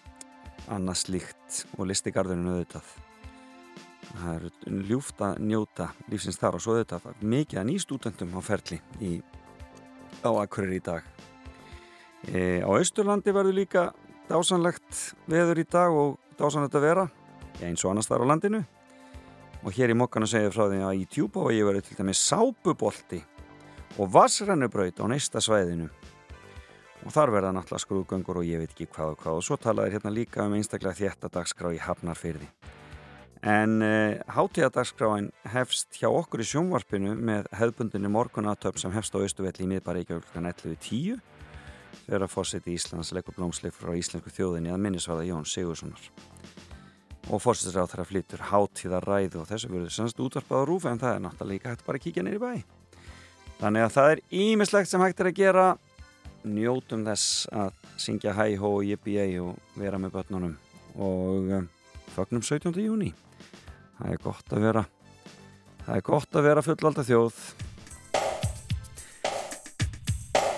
annað slíkt og listigarðurinn auðvitað það er ljúft að njóta lífsins þar og svo auðvitað mikið að nýstútendum á ferli í, á Akureyri í dag. E, á Austurlandi verður líka dásanlegt veður í dag og dásanlegt að vera eins og annars þar á landinu. Og hér í mokkanu segja frá því að í og ég verður til dæmis sápubolti og vassrennubraut á næsta svæðinu. Og þar verða náttúrulega skrúðgöngur og ég veit ekki hvað og hvað. Og svo talaður hérna líka um einstaklega þéttadagskrá í Hafnarfyrði en uh, hátíðadagsskráin hefst hjá okkur í sjónvarpinu með hefðbundinni morgunatöp sem hefst á Östuvelli í ekki okkur 11.10 þegar að fórseti Íslands leggur blómsleif frá íslensku þjóðinni að minnisvarða Jón Sigurssonar og fórsetisra á þeirra flyttur hátíðaræðu og þessu verður semst útvarpað á rúfi en það er náttúrulega hægt bara að kíkja neyri bæ. Þannig að það er ímislegt sem hægt er að gera. Njótum þess að syngja hæ hó og jippi ei og vera með börnunum. Og um, fögnum 17. júni það er gott að vera það er gott að vera fullvalda þjóð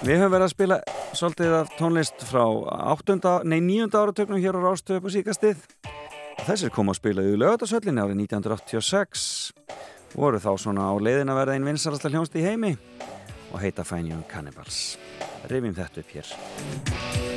við höfum verið að spila svolítið af tónlist frá 8. nei 9. áratöknum hér á Rástöðu på síkastið þessir kom að spila í lögatarsöllinni árið 1986 voru þá svona á leiðin að verða einn vinsalastar hljónst í heimi og heita Fine Young Cannibals rifjum þetta upp hér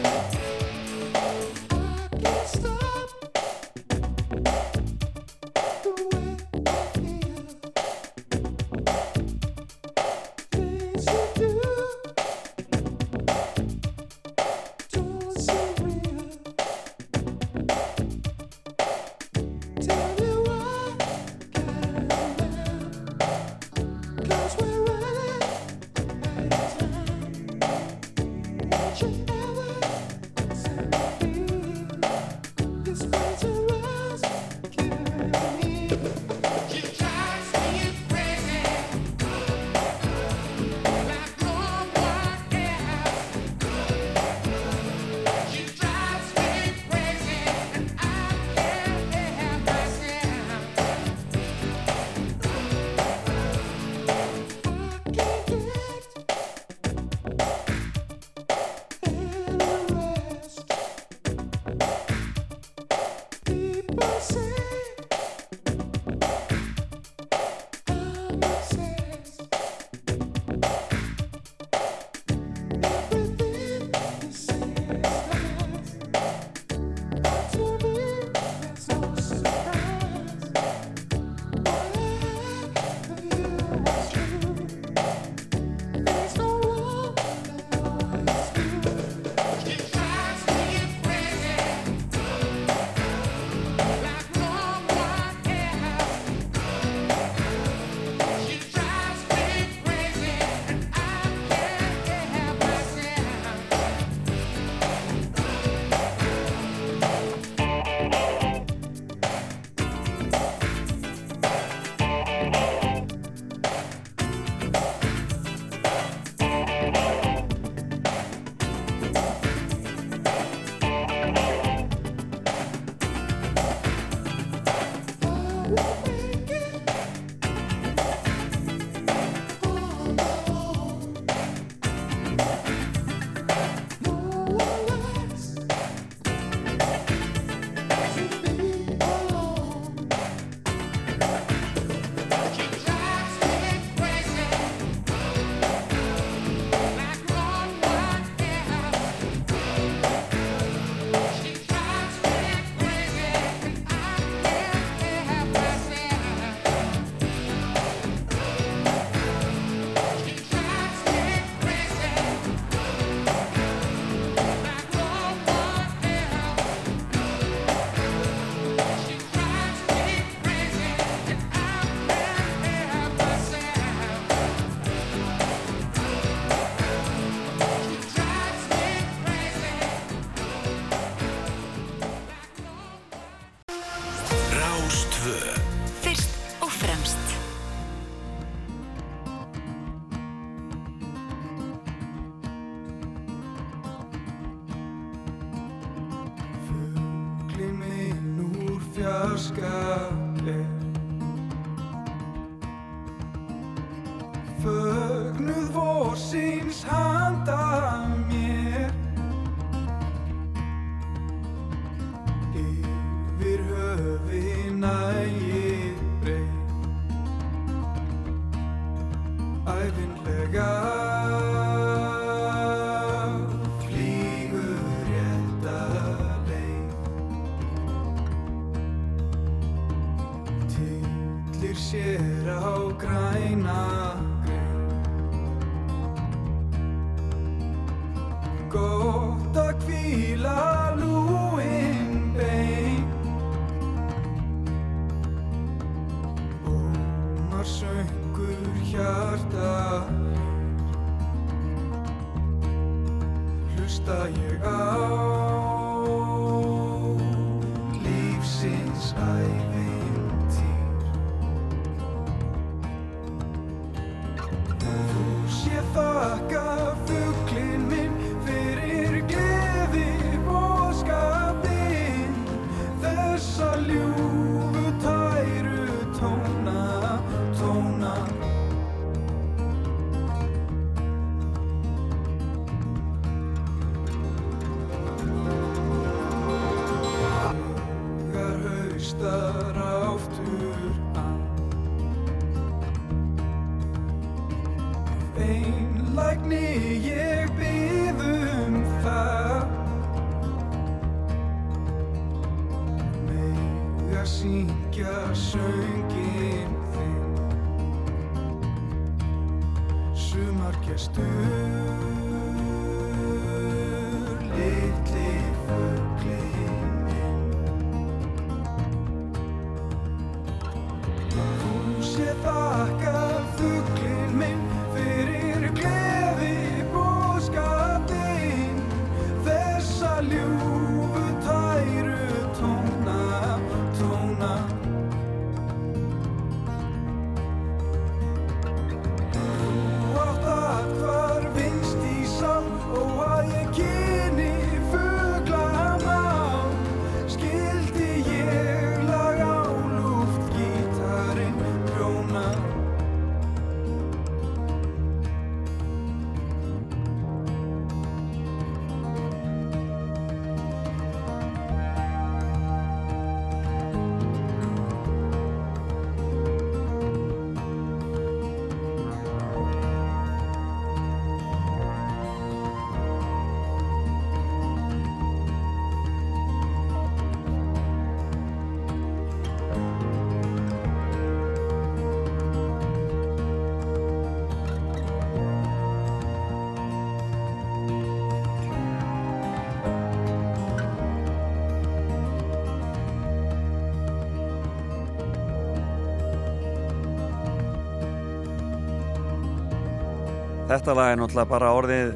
Þetta lag er náttúrulega bara orðið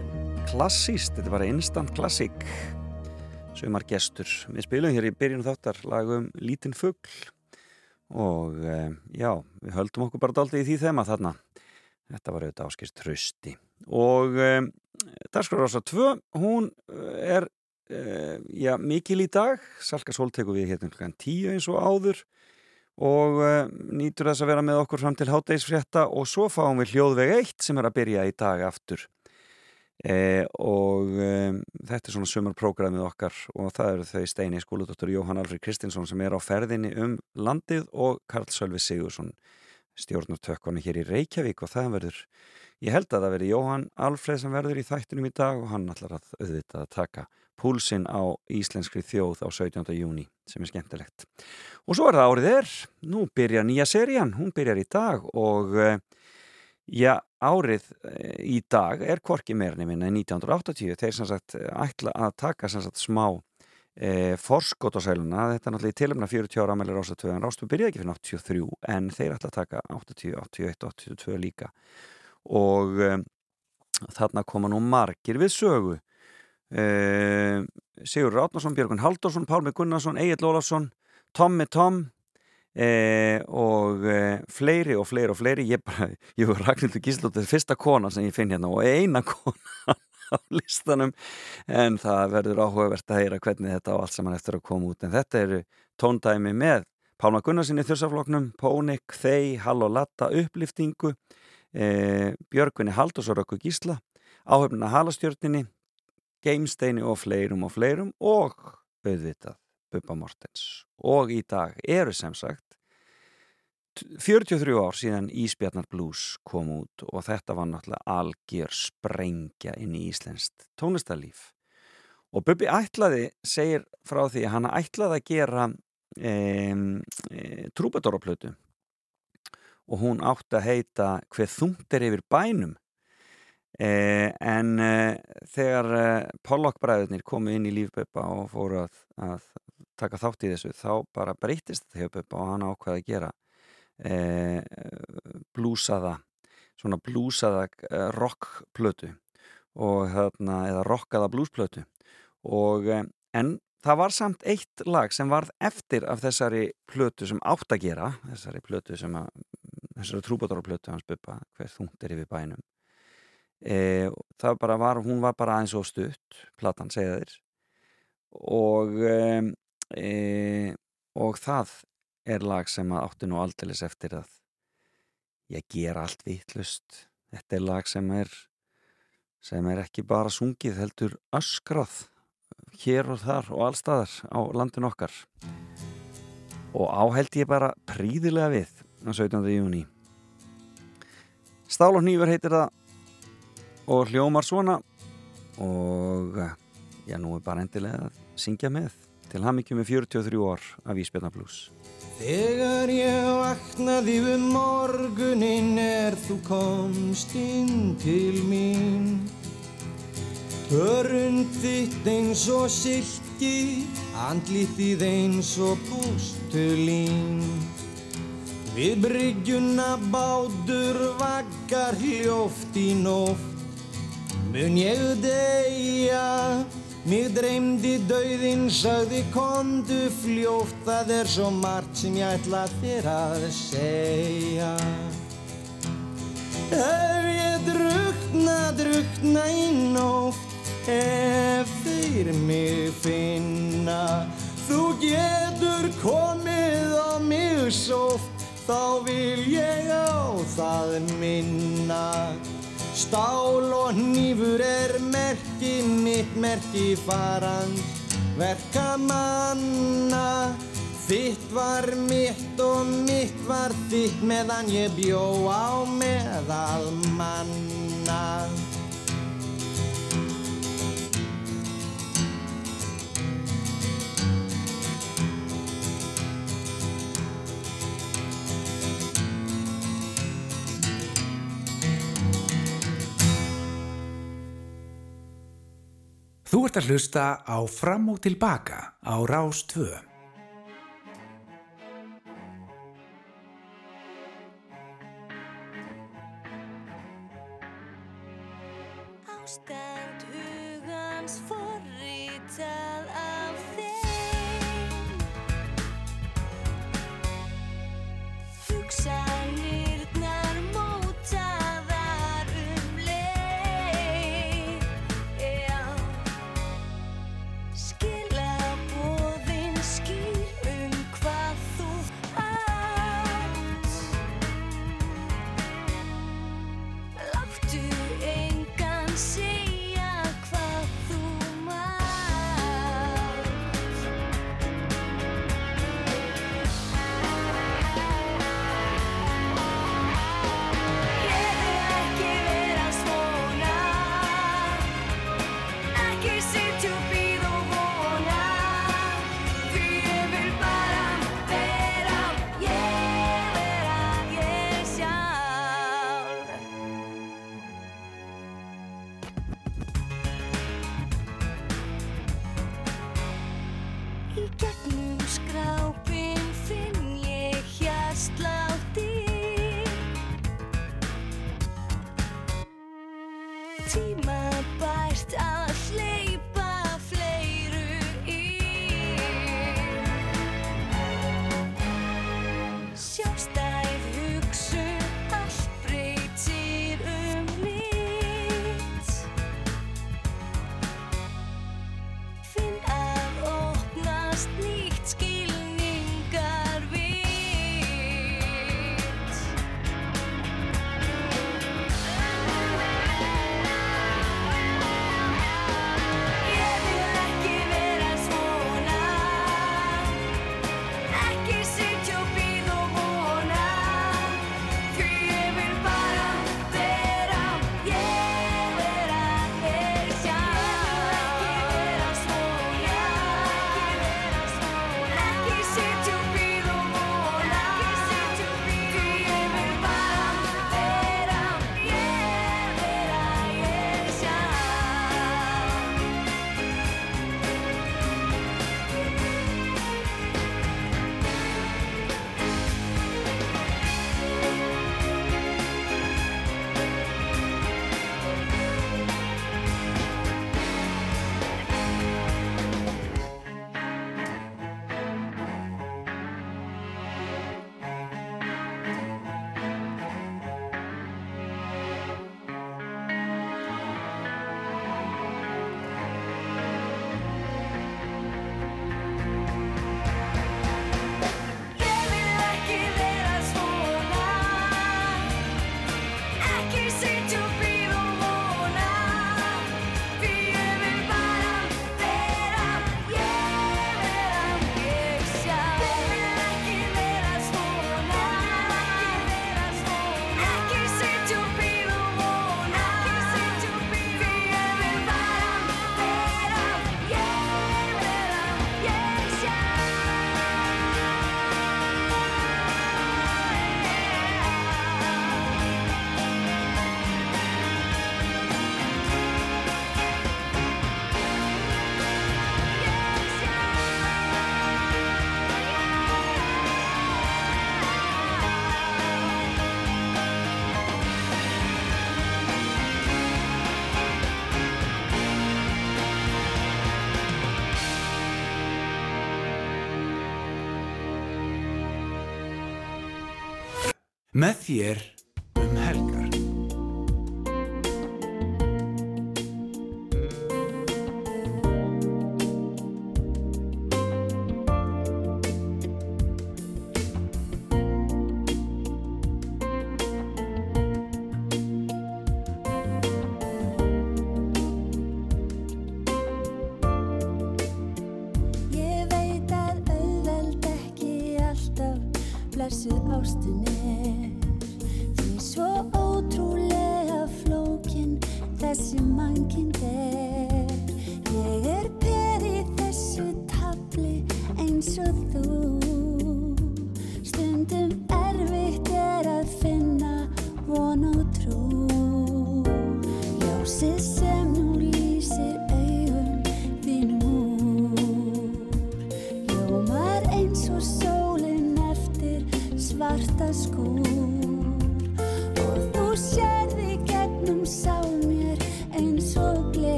klassíst, þetta er bara instant klassík. Sumar gestur. Við spilum hér í byrjun þáttar lagum Lítinn fugl. Og e, já, við höldum okkur bara daldið í því þema þarna. Þetta var auðvitað áskist trösti og e, Darskar Rása 2, hún er e, já, mikil í dag, Salka Sól tekur við hérna klukkan 10 eins og áður og uh, nýtur þess að vera með okkur fram til hátdeisfrétta og svo fáum við hljóðveg 1 sem er að byrja í dag aftur. Eh, og um, þetta er svona sumarprógramið okkar og það eru þau Steini skóludóttur Jóhann Alfred Kristinsson sem er á ferðinni um landið og Karl Sölvi Sigursson stjórnartökkonu hér í Reykjavík og það verður, ég held að það verður Jóhann Alfred sem verður í þættinum í dag og hann ætlar að auðvitað að taka púlsinn á íslenskri þjóð á 17. júni sem er skemmtilegt. Og svo er það árið er, nú byrjar nýja serían, hún byrjar í dag og já, árið í dag er korki meira nefnina í 1980, þeir sem sagt ætla að taka sem sagt smá e, forskot á sæluna, þetta er náttúrulega í tilumna 40 ára ámæli Rásatöðu, en Rásatöðu byrjaði ekki fyrir 83 en þeir ætla að taka 80, 81, 82 líka. Og e, þarna koma nú margir við sögu Sigur Rátnarsson, Björgun Haldursson Pálmi Gunnarsson, Egil Ólafsson Tommi Tom uh, og uh, fleiri og fleiri og fleiri. Ég bara, ég var Ragnhildur Gíslóttir fyrsta kona sem ég finn hérna og eina kona á listanum. En það verður áhugavert að heyra hvernig þetta á allt saman eftir að koma út. En þetta eru tóndæmi með Pálma Gunnarsinni þursafloknum, Pónik, Þei, Hall og Latta, Uppliftingu e, Björgvinni Haldursórökku Gísla áhöfnina Halastjörninni Geimsteini og fleirum og fleirum og auðvitað Bubba Mortens. Og í dag eru sem sagt 43 ár síðan Ísbjarnar Blues kom út og þetta var náttúrulega algjör sprengja inn í Íslenskt tónlistarlíf. Og Bubbi ætlaði, segir frá því að hann ætlaði að gera e, e, trúbadóraplötu. Og hún átti að heita Hver þungt er yfir bænum e, en e, þegar e, Pollock-bræðurnir komu inn í lífböpa og fóru að, að taka þátt í þessu þá bara breytist þetta Bubba og hann ákvaði að gera e, blúsaða svona blúsaða e, rockplötu og þarna eða rockaða blúsplötu. Og e, en það var samt eitt lag sem varð eftir af þessari plötu sem átt að gera þessari plötu sem að þessari trúbátarplötu hans buppa hver þungt er yfir bænum e, það bara var, hún var bara aðeins og stutt platan segja þér. Og e, og það er lag sem átti nú aldeilis eftir að ég ger allt vittlust þetta er lag sem er sem er ekki bara sungið heldur öskrað hér og þar og allstaðar á landin okkar. Og áheld ég bara príðilega við á 17. júni Stál og nýfur heitir það og hljómar svona. Og já nú er bara endilega að syngja með. Til hamingju með 43 ár af Ísbjörnablús Þegar ég vaknaði um morgunin er þú komst inn til mín. Hörund þitt eins og silki, andlitið eins og pústulín. Við bryggjuna bátur vaggar hljóft í nótt Mun ég deyja Mér dreymdi dauðinn, sagði kondu fljótt, það er svo margt sem ég ætla þér að segja. Ef ég drukna, drukna í nótt, ef þeir mig finna, þú getur komið á mig sótt, þá vil ég á það minna. Stál og nýfur er merki mitt, merki farand, verka manna. Þitt var mitt og mitt var þitt meðan ég bjó á meðal manna. Ert að hlusta á Fram og Tilbaka á Rás 2. með þér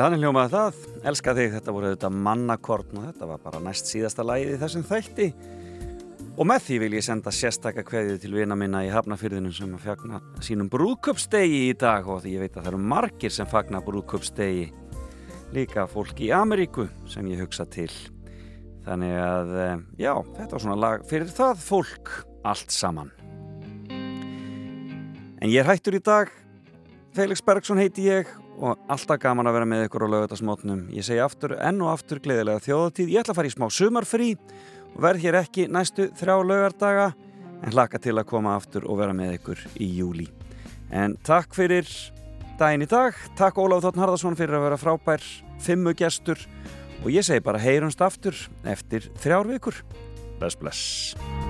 Já, þannig hljómaði það. Elska þig, þetta voru þetta mannakorn og þetta var bara næst síðasta lagið í þessum þætti. Og með því vil ég senda sérstakka kveðið til vina minna í Hafnafyrðinu sem að fjagna sínum brúðköpsdegi í dag og því ég veit að það eru margir sem fagna brúðköpsdegi. Líka fólk í Ameríku sem ég hugsa til. Þannig að, eh, já, þetta var svona lag fyrir það fólk allt saman. En ég er hættur í dag. Felix Bergson heiti ég og alltaf gaman að vera með ykkur á lögutarsmótnum. Ég segi aftur enn og aftur gleðilega þjóðatíð. Ég ætla að fara í smá sumarfrí og verð hér ekki næstu þrjá lögardaga en hlaka til að koma aftur og vera með ykkur í júli. En takk fyrir daginn í dag. Takk Ólaf Þóttn Harðarsson fyrir að vera frábær fimmu gestur og ég segi bara heyrumst aftur eftir þrjár vikur. Bless, bless.